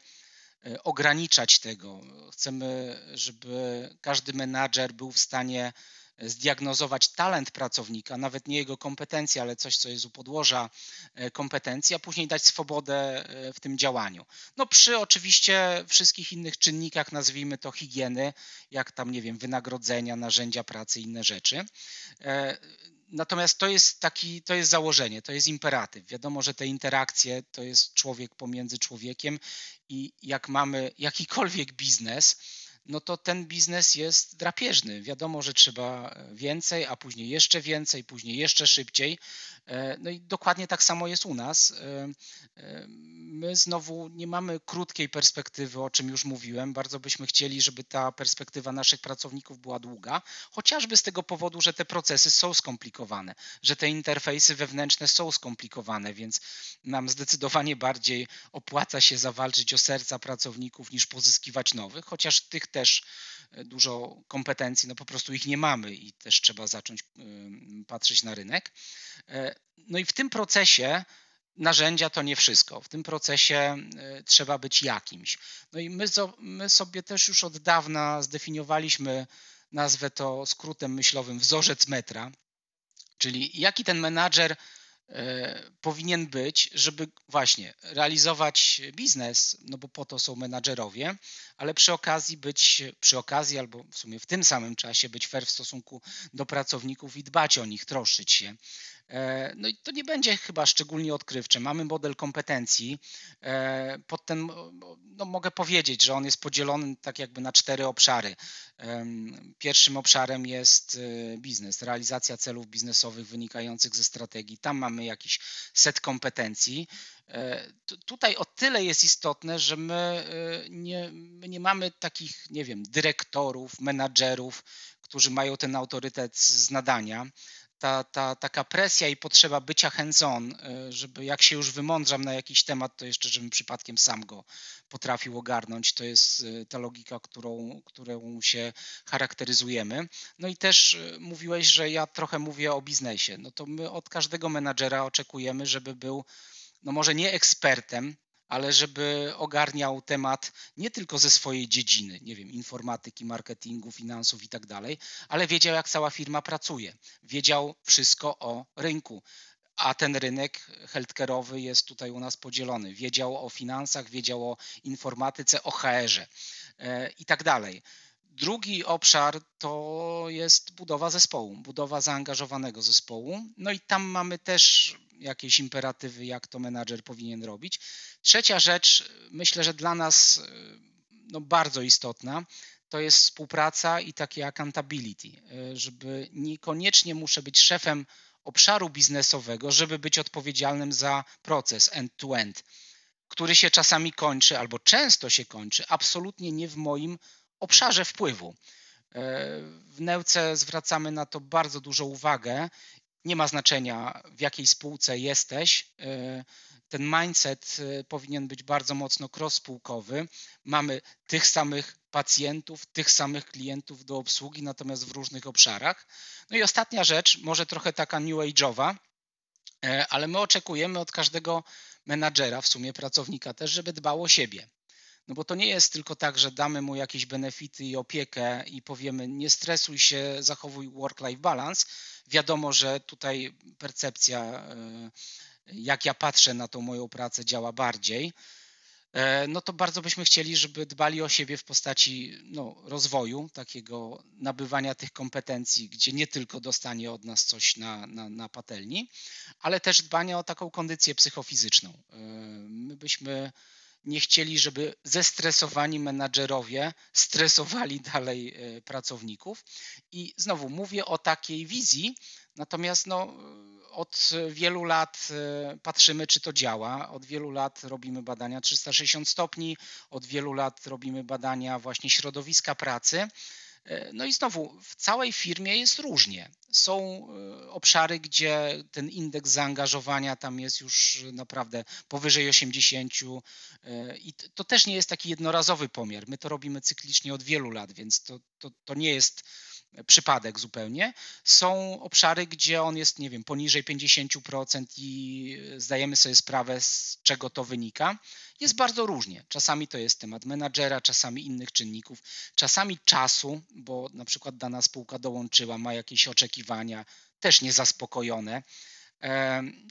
e, ograniczać tego. Chcemy, żeby każdy menadżer był w stanie zdiagnozować talent pracownika, nawet nie jego kompetencje, ale coś, co jest u podłoża e, kompetencji, a później dać swobodę e, w tym działaniu. No przy oczywiście wszystkich innych czynnikach, nazwijmy to higieny, jak tam, nie wiem, wynagrodzenia, narzędzia pracy, inne rzeczy. E, natomiast to jest taki, to jest założenie, to jest imperatyw. Wiadomo, że te interakcje to jest człowiek pomiędzy człowiekiem i jak mamy jakikolwiek biznes, no to ten biznes jest drapieżny. Wiadomo, że trzeba więcej, a później jeszcze więcej, później jeszcze szybciej. E, no i dokładnie tak samo jest u nas. E, e, my znowu nie mamy krótkiej perspektywy, o czym już mówiłem. Bardzo byśmy chcieli, żeby ta perspektywa naszych pracowników była długa, chociażby z tego powodu, że te procesy są skomplikowane, że te interfejsy wewnętrzne są skomplikowane, więc nam zdecydowanie bardziej opłaca się zawalczyć o serca pracowników niż pozyskiwać nowych, chociaż tych też dużo kompetencji, no po prostu ich nie mamy i też trzeba zacząć patrzeć na rynek. E, no i w tym procesie narzędzia to nie wszystko. W tym procesie e, trzeba być jakimś. No i my, my sobie też już od dawna zdefiniowaliśmy, nazwę to skrótem myślowym, wzorzec metra, czyli jaki ten menadżer E, powinien być, żeby właśnie realizować biznes, no bo po to są menadżerowie, ale przy okazji być, przy okazji albo w sumie w tym samym czasie być fair w stosunku do pracowników i dbać o nich, troszczyć się. E, no i to nie będzie chyba szczególnie odkrywcze. Mamy model kompetencji. E, pod ten, no mogę powiedzieć, że on jest podzielony tak jakby na cztery obszary. Pierwszym obszarem jest e, biznes, realizacja celów biznesowych wynikających ze strategii. Tam mamy jakiś set kompetencji. Tutaj o tyle jest istotne, że my nie, my nie mamy takich, nie wiem, dyrektorów, menadżerów, którzy mają ten autorytet z nadania ta, ta taka presja i potrzeba bycia hands-on, y, żeby jak się już wymądrzam na jakiś temat, to jeszcze, żebym przypadkiem sam go potrafił ogarnąć. To jest y, ta logika, którą, którą się charakteryzujemy. No i też y, mówiłeś, że ja trochę mówię o biznesie. No to my od każdego menadżera oczekujemy, żeby był no może nie ekspertem, ale żeby ogarniał temat nie tylko ze swojej dziedziny, nie wiem, informatyki, marketingu, finansów i tak dalej, ale wiedział, jak cała firma pracuje. Wiedział wszystko o rynku. A ten rynek healthcare'owy jest tutaj u nas podzielony. Wiedział o finansach, wiedział o informatyce, o HR-ze e, i tak dalej. Drugi obszar to jest budowa zespołu, budowa zaangażowanego zespołu. No i tam mamy też jakieś imperatywy, jak to menadżer powinien robić. Trzecia rzecz, myślę, że dla nas no, bardzo istotna, to jest współpraca i takie accountability, żeby niekoniecznie muszę być szefem obszaru biznesowego, żeby być odpowiedzialnym za proces end-to-end, -end, który się czasami kończy albo często się kończy absolutnie nie w moim obszarze wpływu. W Neuce zwracamy na to bardzo dużą uwagę nie ma znaczenia, w jakiej spółce jesteś. E, ten mindset e, powinien być bardzo mocno cross-spółkowy. Mamy tych samych pacjentów, tych samych klientów do obsługi, natomiast w różnych obszarach. No i ostatnia rzecz, może trochę taka new age'owa, e, ale my oczekujemy od każdego menadżera, w sumie pracownika też, żeby dbał o siebie. No bo to nie jest tylko tak, że damy mu jakieś benefity i opiekę i powiemy nie stresuj się, zachowuj work-life balance. Wiadomo, że tutaj percepcja, e, jak ja patrzę na tą moją pracę, działa bardziej. E, no to bardzo byśmy chcieli, żeby dbali o siebie w postaci no, rozwoju, takiego nabywania tych kompetencji, gdzie nie tylko dostanie od nas coś na, na, na patelni, ale też dbania o taką kondycję psychofizyczną. E, my byśmy nie chcieli, żeby zestresowani menadżerowie stresowali dalej e, pracowników. I znowu mówię o takiej wizji, natomiast no, od wielu lat e, patrzymy, czy to działa. Od wielu lat robimy badania 360 stopni, od wielu lat robimy badania właśnie środowiska pracy. No i znowu, w całej firmie jest różnie. Są e, obszary, gdzie ten indeks zaangażowania tam jest już naprawdę powyżej 80 e, i to też nie jest taki jednorazowy pomiar. My to robimy cyklicznie od wielu lat, więc to, to, to nie jest przypadek zupełnie. Są obszary, gdzie on jest, nie wiem, poniżej 50% i zdajemy sobie sprawę, z czego to wynika. Jest bardzo różnie. Czasami to jest temat menadżera, czasami innych czynników, czasami czasu, bo na przykład dana spółka dołączyła, ma jakieś oczekiwania, też niezaspokojone.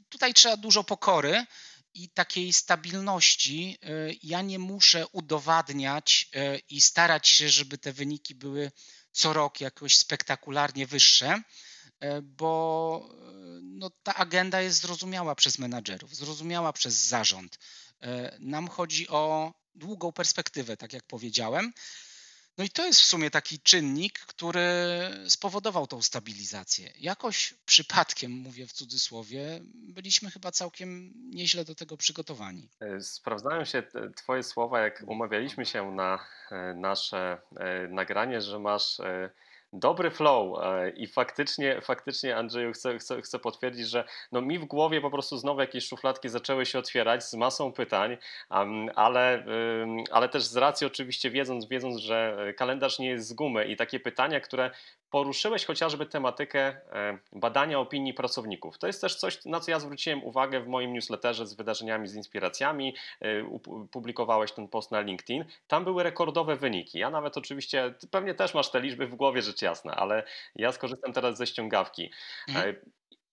Tutaj trzeba dużo pokory i takiej stabilności. E, ja nie muszę udowadniać e, i starać się, żeby te wyniki były co rok jakoś spektakularnie wyższe, e, bo no, ta agenda jest zrozumiała przez menadżerów, zrozumiała przez zarząd. Nam chodzi o długą perspektywę, tak jak powiedziałem. No i to jest w sumie taki czynnik, który spowodował tą stabilizację. Jakoś przypadkiem, mówię w cudzysłowie, byliśmy chyba całkiem nieźle do tego przygotowani. E, sprawdzają się Twoje słowa, jak umawialiśmy się na e, nasze e, nagranie, że masz dobry flow e, i faktycznie, faktycznie Andrzeju chcę, chcę, chcę potwierdzić, że no mi w głowie po prostu znowu jakieś szufladki zaczęły się otwierać z masą pytań, ale, ale też z racji oczywiście wiedząc, wiedząc, że kalendarz nie jest z gumy i takie pytania, które poruszyłeś chociażby tematykę e, badania opinii pracowników. To jest też coś, na co ja zwróciłem uwagę w moim newsletterze z wydarzeniami, z inspiracjami. E, publikowałeś ten post na LinkedIn. Tam były rekordowe wyniki. Ja nawet oczywiście, pewnie też masz te liczby w głowie, rzecz jasna, ale ja skorzystam teraz ze ściągawki. Mhm. E,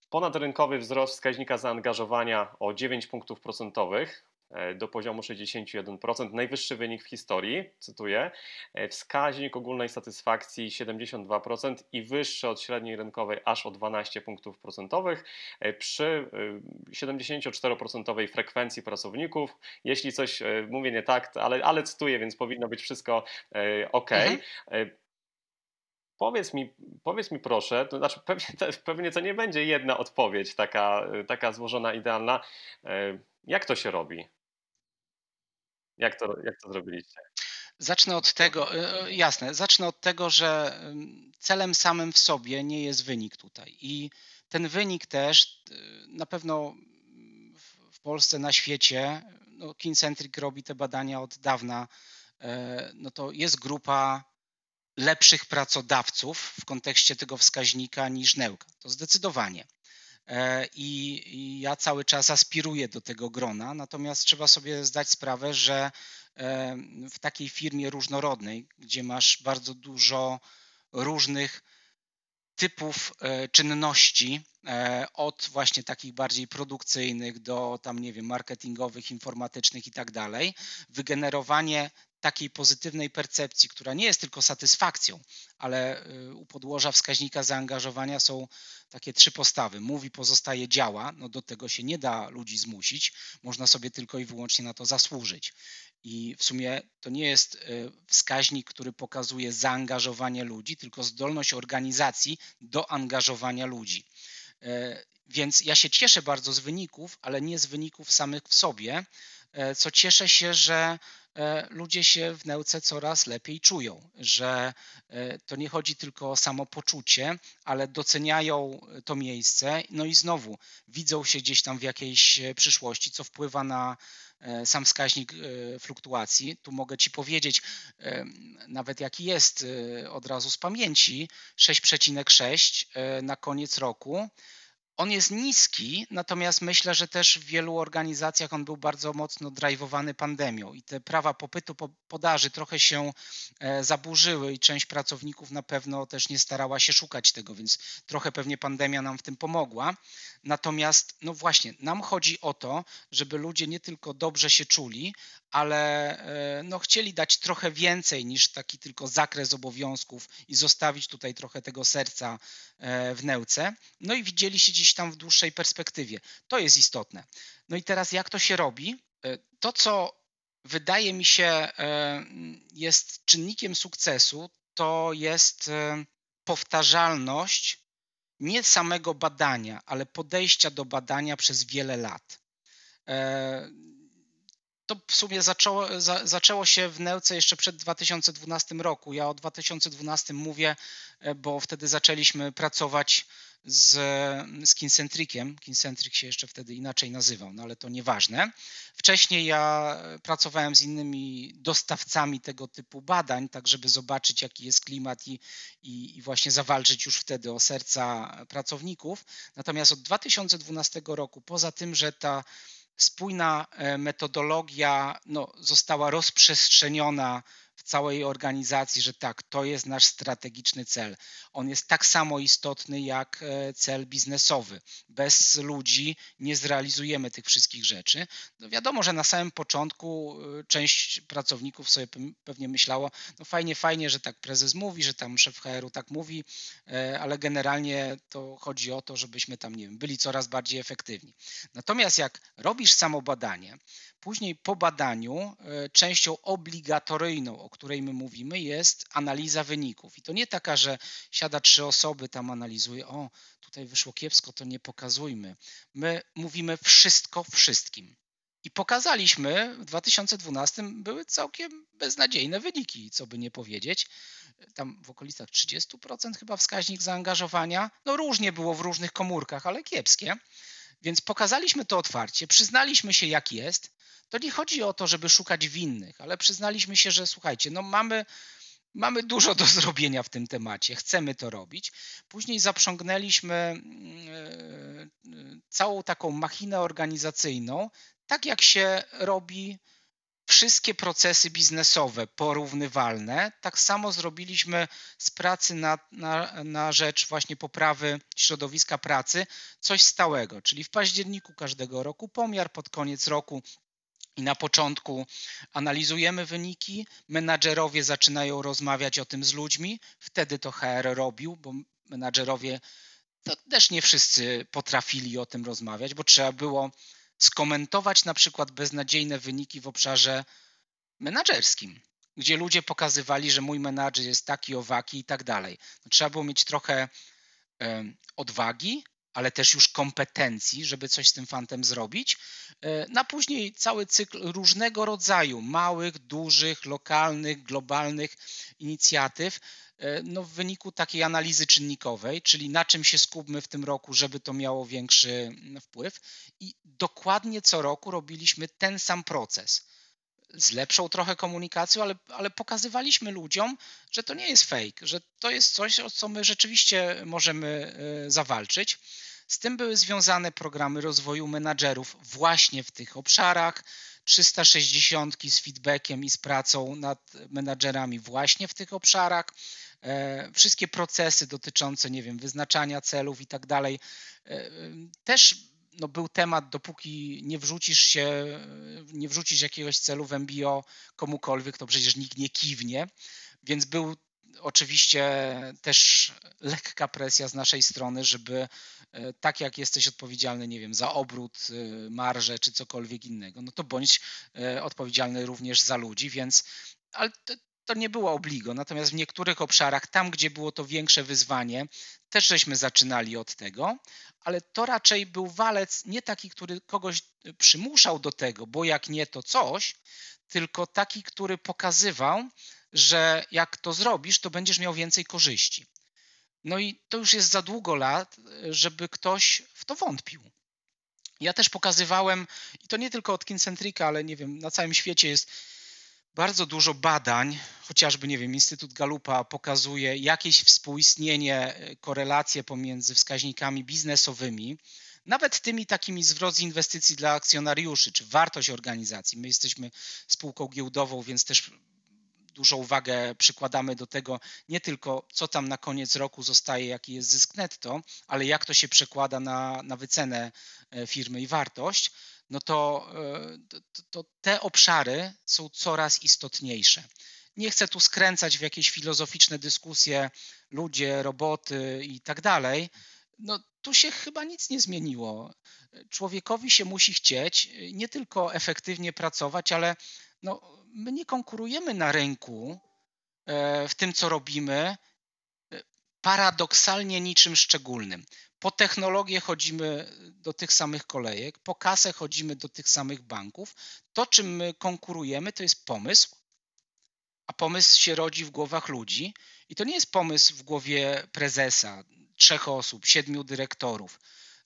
ponadrynkowy wzrost wskaźnika zaangażowania o 9 punktów procentowych do poziomu 61%, najwyższy wynik w historii, cytuję, e, wskaźnik ogólnej satysfakcji 72% i wyższy od średniej rynkowej aż o 12 punktów procentowych e, przy 74% frekwencji pracowników. Jeśli coś mówię nie tak, ale, ale cytuję, więc powinno być wszystko ok. Mhm. Powiedz mi, powiedz mi proszę, to znaczy pewnie, pewnie to nie będzie jedna odpowiedź taka, taka złożona, idealna. Jak to się robi? Jak to, jak to zrobiliście? Zacznę od tego, e, e, jasne, zacznę od tego, że celem samym w sobie nie jest wynik tutaj. I ten wynik też e, na pewno w Polsce, na świecie, no Kincentric robi te badania od dawna, no to jest grupa lepszych pracodawców w kontekście tego wskaźnika niż Neuka. To zdecydowanie. E, I, ja cały czas aspiruję do tego grona, natomiast trzeba sobie zdać sprawę, że e, w takiej firmie różnorodnej, gdzie masz bardzo dużo różnych typów e, czynności, od właśnie takich bardziej produkcyjnych do tam, nie wiem, marketingowych, informatycznych i tak dalej, wygenerowanie takiej pozytywnej percepcji, która nie jest tylko satysfakcją, ale y, u podłoża wskaźnika zaangażowania są takie trzy postawy. Mówi, pozostaje, działa. No do tego się nie da ludzi zmusić, można sobie tylko i wyłącznie na to zasłużyć. I w sumie to nie jest y, wskaźnik, który pokazuje zaangażowanie ludzi, tylko zdolność organizacji do angażowania ludzi. Y, więc ja się cieszę bardzo z wyników, ale nie z wyników samych w sobie, co cieszę się, że ludzie się w Neuce coraz lepiej czują, że e, to nie chodzi tylko o samopoczucie, ale doceniają to miejsce, no i znowu widzą się gdzieś tam w jakiejś e, przyszłości, co wpływa na sam wskaźnik fluktuacji. Tu mogę Ci powiedzieć, nawet jaki jest od razu z pamięci, 6,6 na koniec roku. On jest niski, natomiast myślę, że też w wielu organizacjach on był bardzo mocno drajwowany pandemią i te prawa popytu, podaży trochę się e, zaburzyły i część pracowników na pewno też nie starała się szukać tego, więc trochę pewnie pandemia nam w tym pomogła. Natomiast, no właśnie, nam chodzi o to, żeby ludzie nie tylko dobrze się czuli, ale e, no, chcieli dać trochę więcej niż taki tylko zakres obowiązków i zostawić tutaj trochę tego serca e, w neuce. No i widzieli się gdzieś tam w dłuższej perspektywie. To jest istotne. No i teraz jak to się robi? E, to, co wydaje mi się jest czynnikiem sukcesu, to jest powtarzalność nie samego badania, ale podejścia do badania przez wiele lat to w sumie zaczęło, za, zaczęło się w Neuce jeszcze przed 2012 roku. Ja o 2012 mówię, e, bo wtedy zaczęliśmy pracować z, z Kincentriciem. Kincentric się jeszcze wtedy inaczej nazywał, no ale to nieważne. Wcześniej ja pracowałem z innymi dostawcami tego typu badań, tak żeby zobaczyć, jaki jest klimat i, i, i właśnie zawalczyć już wtedy o serca pracowników. Natomiast od 2012 roku, poza tym, że ta spójna e, metodologia no, została rozprzestrzeniona w całej organizacji, że tak, to jest nasz strategiczny cel. On jest tak samo istotny jak e, cel biznesowy. Bez ludzi nie zrealizujemy tych wszystkich rzeczy. No wiadomo, że na samym początku e, część pracowników sobie pewnie myślało, no fajnie, fajnie, że tak prezes mówi, że tam szef HR-u tak mówi, e, ale generalnie to chodzi o to, żebyśmy tam, nie wiem, byli coraz bardziej efektywni. Natomiast jak robisz samo badanie, Później po badaniu e, częścią obligatoryjną, o której my mówimy, jest analiza wyników. I to nie taka, że siada trzy osoby, tam analizuje, o, tutaj wyszło kiepsko, to nie pokazujmy. My mówimy wszystko wszystkim. I pokazaliśmy, w 2012 były całkiem beznadziejne wyniki, co by nie powiedzieć. Tam w okolicach 30% chyba wskaźnik zaangażowania. No różnie było w różnych komórkach, ale kiepskie. Więc pokazaliśmy to otwarcie, przyznaliśmy się jak jest, to nie chodzi o to, żeby szukać winnych, ale przyznaliśmy się, że słuchajcie, no mamy, mamy dużo do zrobienia w tym temacie, chcemy to robić. Później zaprzągnęliśmy mm, e, całą taką machinę organizacyjną, tak jak się robi wszystkie procesy biznesowe porównywalne. Tak samo zrobiliśmy z pracy na, na, na, rzecz właśnie poprawy środowiska pracy coś stałego, czyli w październiku każdego roku pomiar, pod koniec roku i na początku analizujemy wyniki, menadżerowie zaczynają rozmawiać o tym z ludźmi, wtedy to HR robił, bo menadżerowie to też nie wszyscy potrafili o tym rozmawiać, bo trzeba było skomentować na przykład beznadziejne wyniki w obszarze menadżerskim, gdzie ludzie pokazywali, że mój menadżer jest taki, owaki i tak dalej. No, trzeba było mieć trochę odwagi, ale też już kompetencji, żeby coś z tym fantem zrobić. E, na później cały cykl różnego rodzaju małych, dużych, lokalnych, globalnych inicjatyw. E, no w wyniku takiej analizy czynnikowej, czyli na czym się skupmy w tym roku, żeby to miało większy mm, wpływ. I dokładnie co roku robiliśmy ten sam proces z lepszą trochę komunikacją, ale, ale pokazywaliśmy ludziom, że to nie jest fake, że to jest coś, o co my rzeczywiście możemy e, zawalczyć. Z tym były związane programy rozwoju menadżerów właśnie w tych obszarach, 360 z feedbackiem i z pracą nad menadżerami właśnie w tych obszarach. E, wszystkie procesy dotyczące, nie wiem, wyznaczania celów i tak dalej, e, też no, był temat, dopóki nie wrzucisz się, nie wrzucisz jakiegoś celu w MBO komukolwiek, to przecież nikt nie kiwnie, więc był oczywiście też lekka presja z naszej strony, żeby e, tak jak jesteś odpowiedzialny, nie wiem, za obrót, marżę czy cokolwiek innego, no to bądź odpowiedzialny również za ludzi, więc ale to nie było obligo. Natomiast w niektórych obszarach, tam gdzie było to większe wyzwanie, też żeśmy zaczynali od tego, ale to raczej był walec nie taki, który kogoś przymuszał do tego, bo jak nie to coś, tylko taki, który pokazywał, że jak to zrobisz, to będziesz miał więcej korzyści. No i to już jest za długo lat, żeby ktoś w to wątpił. Ja też pokazywałem, i to nie tylko od Kincentrika, ale nie wiem, na całym świecie jest bardzo dużo badań, chociażby, nie wiem, Instytut Galupa pokazuje jakieś współistnienie, korelacje pomiędzy wskaźnikami biznesowymi, nawet tymi takimi zwrot z inwestycji dla akcjonariuszy, czy wartość organizacji. My jesteśmy spółką giełdową, więc też dużą uwagę przykładamy do tego nie tylko, co tam na koniec roku zostaje, jaki jest zysk netto, ale jak to się przekłada na, na wycenę e, firmy i wartość, no to, e, to, to te obszary są coraz istotniejsze. Nie chcę tu skręcać w jakieś filozoficzne dyskusje, ludzie, roboty i tak dalej. No, tu się chyba nic nie zmieniło. Człowiekowi się musi chcieć nie tylko efektywnie pracować, ale no, my nie konkurujemy na rynku e, w tym, co robimy, e, paradoksalnie niczym szczególnym. Po technologię chodzimy do tych samych kolejek, po kasę chodzimy do tych samych banków. To, czym my konkurujemy, to jest pomysł, a pomysł się rodzi w głowach ludzi. I to nie jest pomysł w głowie prezesa trzech osób, siedmiu dyrektorów,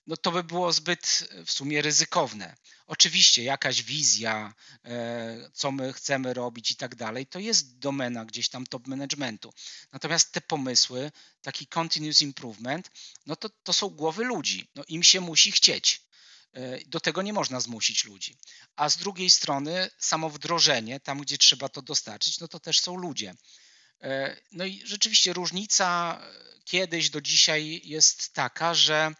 no to by było zbyt w sumie ryzykowne. Oczywiście jakaś wizja, e, co my chcemy robić i tak dalej, to jest domena gdzieś tam top managementu. Natomiast te pomysły, taki continuous improvement, no to, to są głowy ludzi. No im się musi chcieć. E, do tego nie można zmusić ludzi. A z drugiej strony samo wdrożenie, tam gdzie trzeba to dostarczyć, no to też są ludzie. E, no i rzeczywiście różnica kiedyś do dzisiaj jest taka, że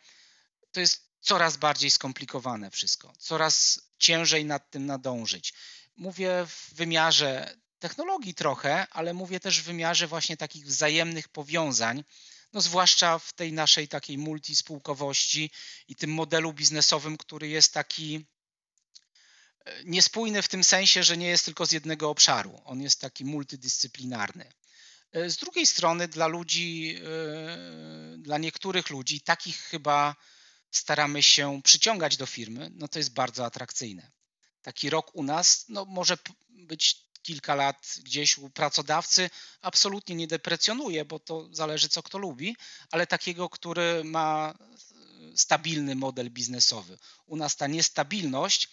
to jest coraz bardziej skomplikowane wszystko, coraz ciężej nad tym nadążyć. Mówię w wymiarze technologii trochę, ale mówię też w wymiarze właśnie takich wzajemnych powiązań, no zwłaszcza w tej naszej takiej multispółkowości i tym modelu biznesowym, który jest taki e, niespójny w tym sensie, że nie jest tylko z jednego obszaru. On jest taki multidyscyplinarny. E, z drugiej strony dla ludzi, e, dla niektórych ludzi, takich chyba staramy się przyciągać do firmy, no to jest bardzo atrakcyjne. Taki rok u nas no może być kilka lat gdzieś u pracodawcy, absolutnie nie deprecjonuje, bo to zależy co kto lubi, ale takiego, który ma stabilny model biznesowy. U nas ta niestabilność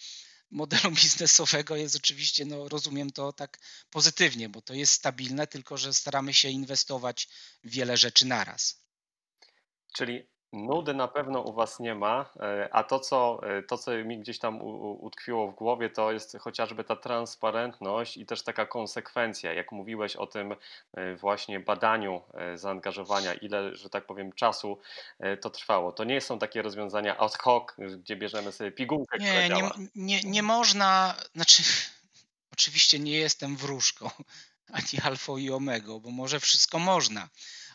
modelu biznesowego jest oczywiście, no rozumiem to tak pozytywnie, bo to jest stabilne, tylko że staramy się inwestować w wiele rzeczy naraz. Czyli Nudy na pewno u Was nie ma, e, a to co, e, to, co mi gdzieś tam utkwiło w głowie, to jest chociażby ta transparentność i też taka konsekwencja. Jak mówiłeś o tym e, właśnie badaniu zaangażowania, ile, że tak powiem, czasu to trwało. To nie są takie rozwiązania ad hoc, gdzie bierzemy sobie pigułkę, nie, nie, nie, nie można, znaczy oczywiście nie jestem wróżką, ani alfą i omegą, bo może wszystko można,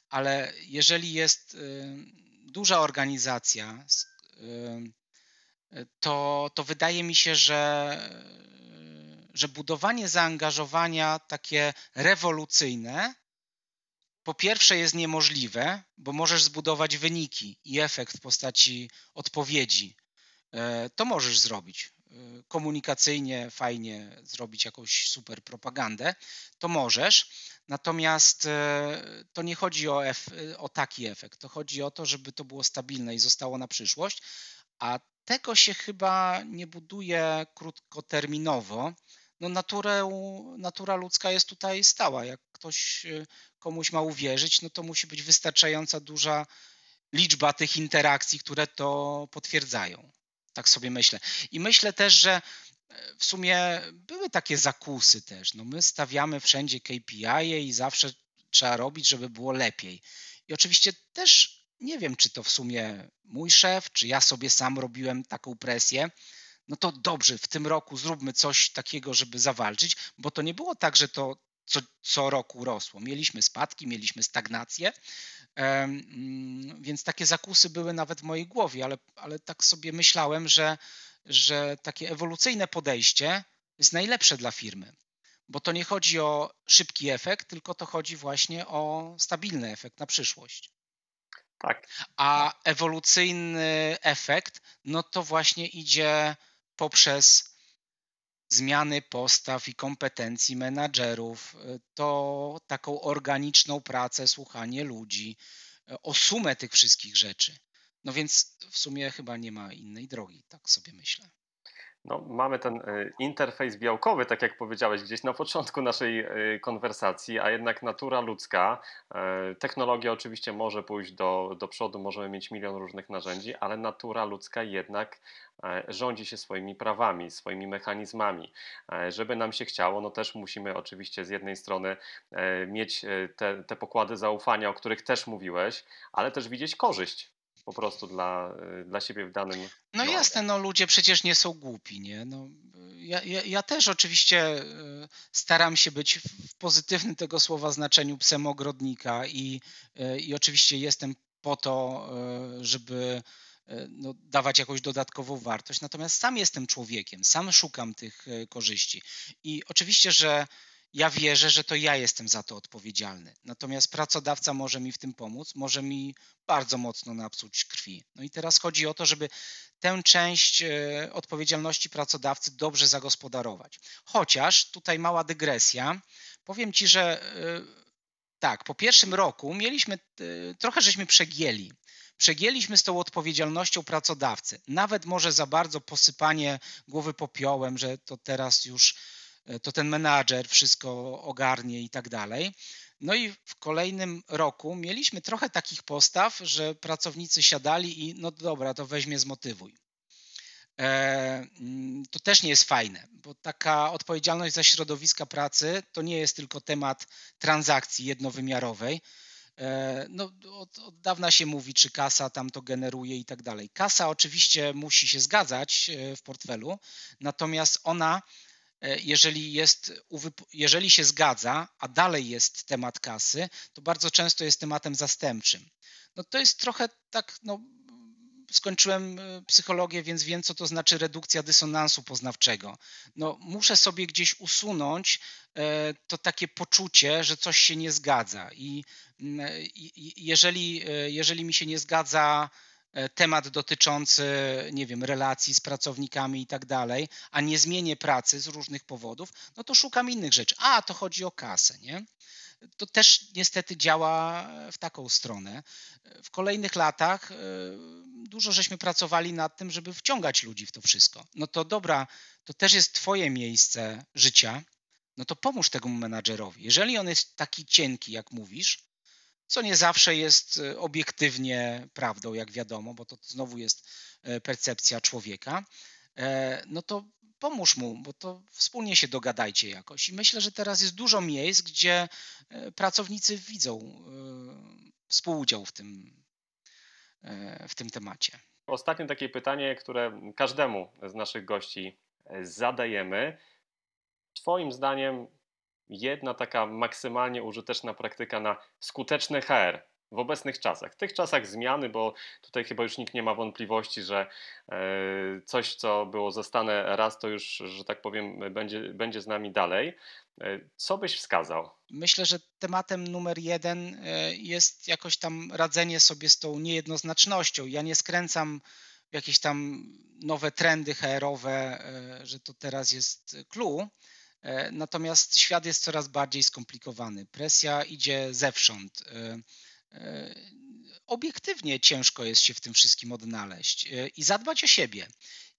ale jeżeli jest duża organizacja, to, to wydaje mi się, że, że budowanie zaangażowania takie rewolucyjne po pierwsze jest niemożliwe, bo możesz zbudować wyniki i efekt w postaci odpowiedzi. E, to możesz zrobić. E, komunikacyjnie fajnie zrobić jakąś super propagandę, to możesz. Natomiast e, to nie chodzi o, ef o taki efekt. To chodzi o to, żeby to było stabilne i zostało na przyszłość, a tego się chyba nie buduje krótkoterminowo. No naturę, natura ludzka jest tutaj stała. Jak ktoś e, komuś ma uwierzyć, no to musi być wystarczająca duża liczba tych interakcji, które to potwierdzają. Tak sobie myślę. I myślę też, że w sumie były takie zakusy też. No my stawiamy wszędzie KPI i zawsze trzeba robić, żeby było lepiej. I oczywiście też nie wiem, czy to w sumie mój szef, czy ja sobie sam robiłem taką presję. No to dobrze, w tym roku zróbmy coś takiego, żeby zawalczyć, bo to nie było tak, że to co, co roku rosło. Mieliśmy spadki, mieliśmy stagnację, mm, więc takie zakusy były nawet w mojej głowie, ale, ale tak sobie myślałem, że że takie ewolucyjne podejście jest najlepsze dla firmy, bo to nie chodzi o szybki efekt, tylko to chodzi właśnie o stabilny efekt na przyszłość. Tak. A ewolucyjny efekt, no to właśnie idzie poprzez zmiany postaw i kompetencji menadżerów, to taką organiczną pracę, słuchanie ludzi, o sumę tych wszystkich rzeczy. No więc w sumie chyba nie ma innej drogi, tak sobie myślę. No, mamy ten y, interfejs białkowy, tak jak powiedziałeś gdzieś na początku naszej y, konwersacji, a jednak natura ludzka, y, technologia oczywiście może pójść do, do przodu, możemy mieć milion różnych narzędzi, ale natura ludzka jednak rządzi się swoimi prawami, swoimi mechanizmami. Żeby nam się chciało, no też musimy oczywiście z jednej strony mieć te, te pokłady zaufania, o których też mówiłeś, ale też widzieć korzyść po prostu dla, y, dla siebie w danym. No, jasne, no ludzie przecież nie są głupi, nie? No, ja, ja, ja też oczywiście y, staram się być w pozytywnym tego słowa znaczeniu psem ogrodnika i, y, i oczywiście jestem po to, żeby no, dawać jakąś dodatkową wartość. Natomiast sam jestem człowiekiem, sam szukam tych korzyści. I oczywiście, że ja wierzę, że to ja jestem za to odpowiedzialny. Natomiast pracodawca może mi w tym pomóc, może mi bardzo mocno napsuć krwi. No i teraz chodzi o to, żeby tę część e, odpowiedzialności pracodawcy dobrze zagospodarować. Chociaż tutaj mała dygresja. Powiem Ci, że e, tak, po pierwszym roku mieliśmy, e, trochę żeśmy przegięli. przegięliśmy z tą odpowiedzialnością pracodawcy. Nawet może za bardzo posypanie głowy popiołem, że to teraz już to ten menadżer wszystko ogarnie i tak dalej. No i w kolejnym roku mieliśmy trochę takich postaw, że pracownicy siadali i no dobra, to weźmie zmotywuj. E, mm, to też nie jest fajne, bo taka odpowiedzialność za środowiska pracy to nie jest tylko temat transakcji jednowymiarowej. E, no, od, od dawna się mówi, czy kasa tam to generuje i tak dalej. Kasa oczywiście musi się zgadzać e, w portfelu, natomiast ona jeżeli, jest, jeżeli się zgadza, a dalej jest temat kasy, to bardzo często jest tematem zastępczym. No to jest trochę tak, no, skończyłem e, psychologię, więc wiem, co to znaczy redukcja dysonansu poznawczego. No, muszę sobie gdzieś usunąć e, to takie poczucie, że coś się nie zgadza. I jeżeli, e, jeżeli mi się nie zgadza temat dotyczący, nie wiem, relacji z pracownikami i tak dalej, a nie zmienię pracy z różnych powodów, no to szukam innych rzeczy. A, to chodzi o kasę, nie? to też niestety działa w taką stronę. W kolejnych latach e, dużo żeśmy pracowali nad tym, żeby wciągać ludzi w to wszystko. No to dobra, to też jest Twoje miejsce życia, no to pomóż temu menadżerowi. Jeżeli on jest taki cienki, jak mówisz, co nie zawsze jest e, obiektywnie prawdą, jak wiadomo, bo to znowu jest e, percepcja człowieka, no to pomóż mu, bo to wspólnie się dogadajcie jakoś. I myślę, że teraz jest dużo miejsc, gdzie e, pracownicy widzą e, współudział w tym, e, w tym temacie. Ostatnie takie pytanie, które każdemu z naszych gości zadajemy. Twoim zdaniem jedna taka maksymalnie użyteczna praktyka na skuteczny HR w obecnych czasach, w tych czasach zmiany, bo tutaj chyba już nikt nie ma wątpliwości, że e, coś, co było zastane raz, to już, że tak powiem, będzie, będzie z nami dalej. E, co byś wskazał? Myślę, że tematem numer jeden e, jest jakoś tam radzenie sobie z tą niejednoznacznością. Ja nie skręcam jakieś tam nowe trendy HR-owe, że to teraz jest clue. Natomiast świat jest coraz bardziej skomplikowany. Presja idzie zewsząd. E, obiektywnie ciężko jest się w tym wszystkim odnaleźć e, i zadbać o siebie.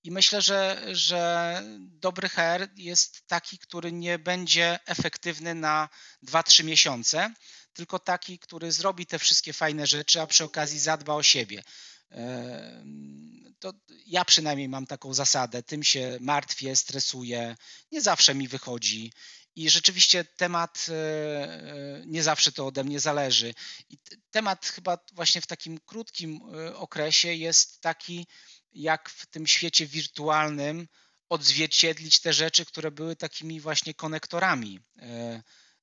I myślę, że, że dobry HR jest taki, który nie będzie efektywny na 2-3 miesiące, tylko taki, który zrobi te wszystkie fajne rzeczy, a przy okazji zadba o siebie. To ja przynajmniej mam taką zasadę, tym się martwię, stresuję, nie zawsze mi wychodzi i rzeczywiście temat e, e, nie zawsze to ode mnie zależy. I temat chyba właśnie w takim krótkim e, okresie jest taki, jak w tym świecie wirtualnym odzwierciedlić te rzeczy, które były takimi właśnie konektorami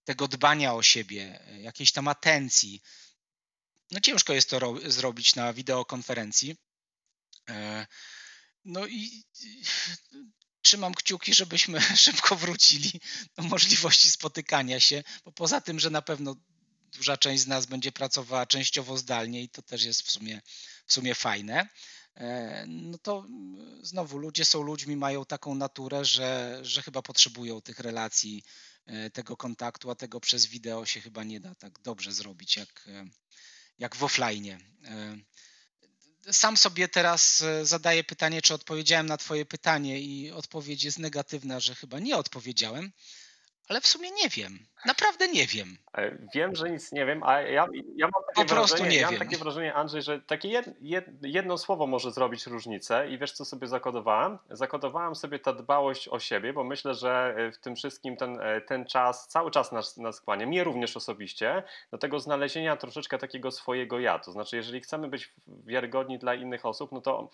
tego dbania o siebie, jakiejś tam atencji. No ciężko jest to zrobić na wideokonferencji. No i trzymam kciuki, żebyśmy szybko wrócili do możliwości spotykania się, bo poza tym, że na pewno duża część z nas będzie pracowała częściowo zdalnie i to też jest w sumie, w sumie fajne, e, no to znowu ludzie są ludźmi, mają taką naturę, że, że chyba potrzebują tych relacji, e, tego kontaktu, a tego przez wideo się chyba nie da tak dobrze zrobić jak, e, jak w offline sam sobie teraz e, zadaję pytanie, czy odpowiedziałem na Twoje pytanie, i odpowiedź jest negatywna, że chyba nie odpowiedziałem, ale w sumie nie wiem. Naprawdę nie wiem. E, wiem, że nic nie wiem, a ja, ja mam takie po prostu wrażenie, nie ja wiem. mam takie wrażenie, Andrzej, że takie jed, jed, jedno słowo może zrobić różnicę i wiesz, co sobie zakodowałem? Zakodowałem sobie ta dbałość o siebie, bo myślę, że e, w tym wszystkim ten, e, ten czas, cały czas nas, nas kłania, mnie również osobiście, do tego znalezienia troszeczkę takiego swojego ja. To znaczy, jeżeli chcemy być wiarygodni dla innych osób, no to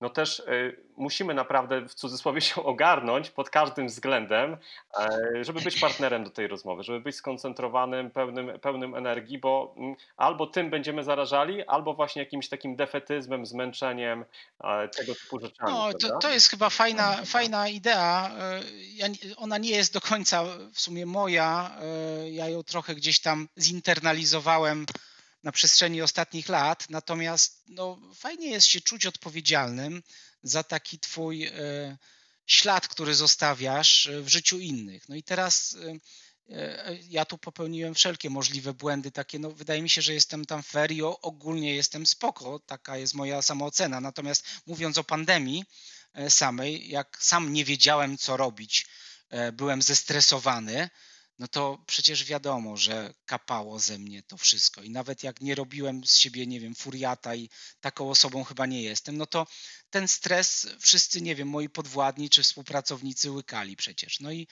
no też y, musimy naprawdę w cudzysłowie się ogarnąć pod każdym względem, e, żeby być partnerem do tej rozmowy, żeby być skoncentrowanym, pełnym, pełnym energii, bo mm, albo tym będziemy zarażali, albo właśnie jakimś takim defetyzmem, zmęczeniem, e, tego typu rzeczami. No, to, to jest chyba fajna, fajna idea. E, ja, ona nie jest do końca w sumie moja. Ja ją trochę gdzieś tam zinternalizowałem na przestrzeni ostatnich lat. Natomiast no, fajnie jest się czuć odpowiedzialnym za taki twój e, ślad, który zostawiasz e, w życiu innych. No i teraz e, e, ja tu popełniłem wszelkie możliwe błędy takie, no wydaje mi się, że jestem tam fair i ogólnie jestem spoko, taka jest moja samoocena. Natomiast mówiąc o pandemii e, samej, jak sam nie wiedziałem co robić, byłem zestresowany, no to przecież wiadomo, że kapało ze mnie to wszystko. I nawet jak nie robiłem z siebie, nie wiem, furiata i taką osobą chyba nie jestem, no to ten stres wszyscy, nie wiem, moi podwładni czy współpracownicy łykali przecież. No i,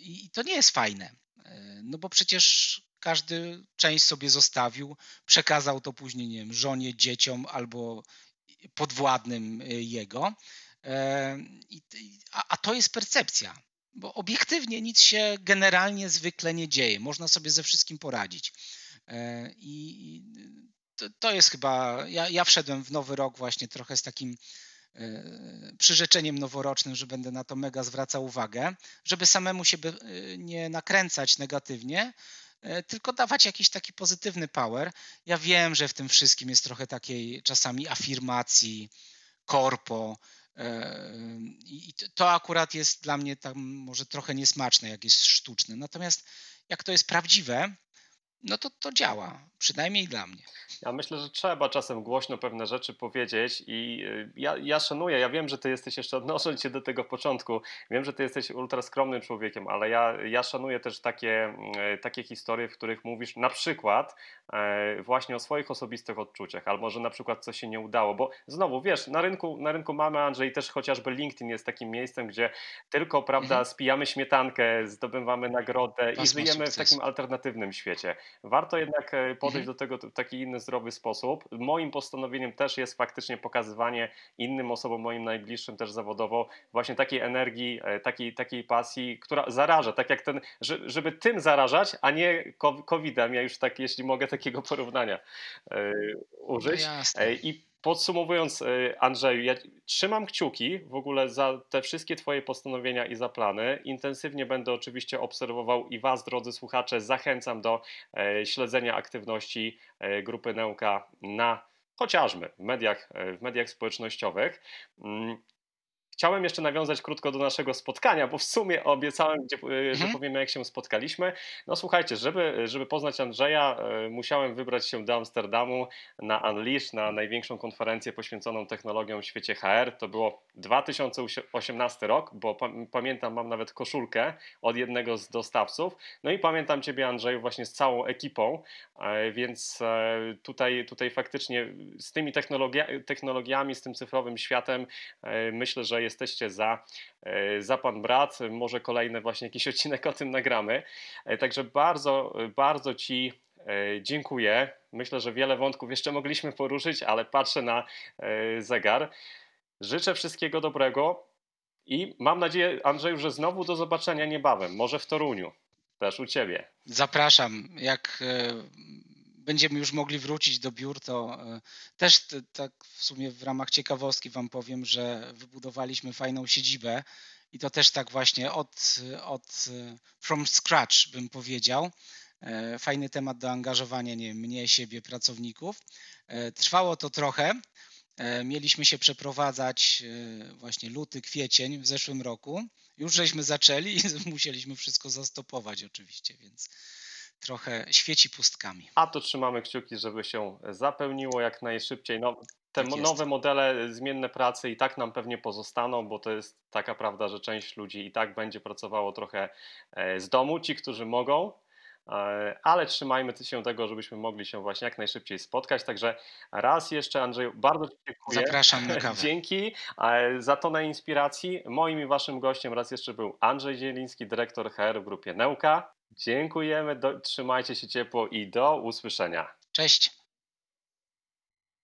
i to nie jest fajne. No bo przecież każdy część sobie zostawił, przekazał to później, nie wiem, żonie, dzieciom albo podwładnym jego. A, a to jest percepcja bo obiektywnie nic się generalnie zwykle nie dzieje. Można sobie ze wszystkim poradzić. E, I to jest chyba. Ja, ja wszedłem w nowy rok właśnie trochę z takim e, przyrzeczeniem noworocznym, że będę na to mega zwracał uwagę, żeby samemu się e, nie nakręcać negatywnie, tylko dawać jakiś taki pozytywny power. Ja wiem, że w tym wszystkim jest trochę takiej czasami afirmacji, korpo, i to akurat jest dla mnie tam może trochę niesmaczne, jak jest sztuczne. Natomiast jak to jest prawdziwe, no to to działa, przynajmniej dla mnie. Ja myślę, że trzeba czasem głośno pewne rzeczy powiedzieć i y, ja, ja szanuję, ja wiem, że ty jesteś jeszcze odnosząc się do tego początku, wiem, że ty jesteś ultra skromnym człowiekiem, ale ja, ja szanuję też takie, y, takie historie, w których mówisz na przykład e, właśnie o swoich osobistych odczuciach, albo że na przykład coś się nie udało, bo znowu, wiesz, na rynku, na rynku mamy, Andrzej, też chociażby LinkedIn jest takim miejscem, gdzie tylko, prawda, mhm. spijamy śmietankę, zdobywamy nagrodę i żyjemy w takim alternatywnym świecie. Warto jednak e, podejść mhm. do tego w taki inny, zdrowy sposób. Moim postanowieniem też jest faktycznie pokazywanie innym osobom, moim najbliższym też zawodowo, właśnie takiej energii, e, takiej, takiej pasji, która zaraża, tak jak ten, żeby tym zarażać, a nie COVID-em. Ja już tak, jeśli mogę takiego porównania e, użyć. No I Podsumowując, e, Andrzeju, ja trzymam kciuki w ogóle za te wszystkie Twoje postanowienia i za plany. Intensywnie będę oczywiście obserwował i Was, drodzy słuchacze, zachęcam do e, śledzenia aktywności e, grupy Neuka na chociażby w mediach, w mediach społecznościowych. Chciałem jeszcze nawiązać krótko do naszego spotkania, bo w sumie obiecałem, gdzie, e, że mhm. powiemy, jak się spotkaliśmy. No słuchajcie, żeby, żeby poznać Andrzeja, e, musiałem wybrać się do Amsterdamu na Unleash, na największą konferencję poświęconą technologiom w świecie HR. To było 2018 rok, bo pamiętam, mam nawet koszulkę od jednego z dostawców. No i pamiętam Ciebie, Andrzeju, właśnie z całą ekipą, e, więc tutaj, tutaj faktycznie z tymi technologia technologiami, z tym cyfrowym światem, myślę, że jesteście za, e, za Pan Brat. Może kolejny właśnie jakiś odcinek o tym nagramy. E, także bardzo, bardzo Ci e, dziękuję. Myślę, że wiele wątków jeszcze mogliśmy poruszyć, ale patrzę na zegar. Życzę wszystkiego dobrego i mam nadzieję, Andrzeju, że znowu do zobaczenia niebawem, może w Toruniu, też u Ciebie. Zapraszam. Jak będziemy już mogli wrócić do biur, to e, też tak w sumie w ramach ciekawostki Wam powiem, że wybudowaliśmy fajną siedzibę i to też tak właśnie od, od from scratch bym powiedział. E, fajny temat do angażowania nie mnie, siebie, pracowników. E, trwało to trochę. Mieliśmy się przeprowadzać właśnie luty, kwiecień w zeszłym roku. Już żeśmy zaczęli i musieliśmy wszystko zastopować oczywiście, więc trochę świeci pustkami. A to trzymamy kciuki, żeby się zapełniło jak najszybciej. No, te tak nowe modele zmienne pracy i tak nam pewnie pozostaną, bo to jest taka prawda, że część ludzi i tak będzie pracowało trochę e, z domu, ci, którzy mogą, e, ale trzymajmy się tego, żebyśmy mogli się właśnie jak najszybciej spotkać. Także raz jeszcze, Andrzeju, bardzo dziękuję. Zapraszam na kawę. Dzięki e, za to na inspiracji. Moim i waszym gościem raz jeszcze był Andrzej Zieliński, dyrektor HR w grupie Neuka. Dziękujemy, do, trzymajcie się ciepło i do usłyszenia. Cześć.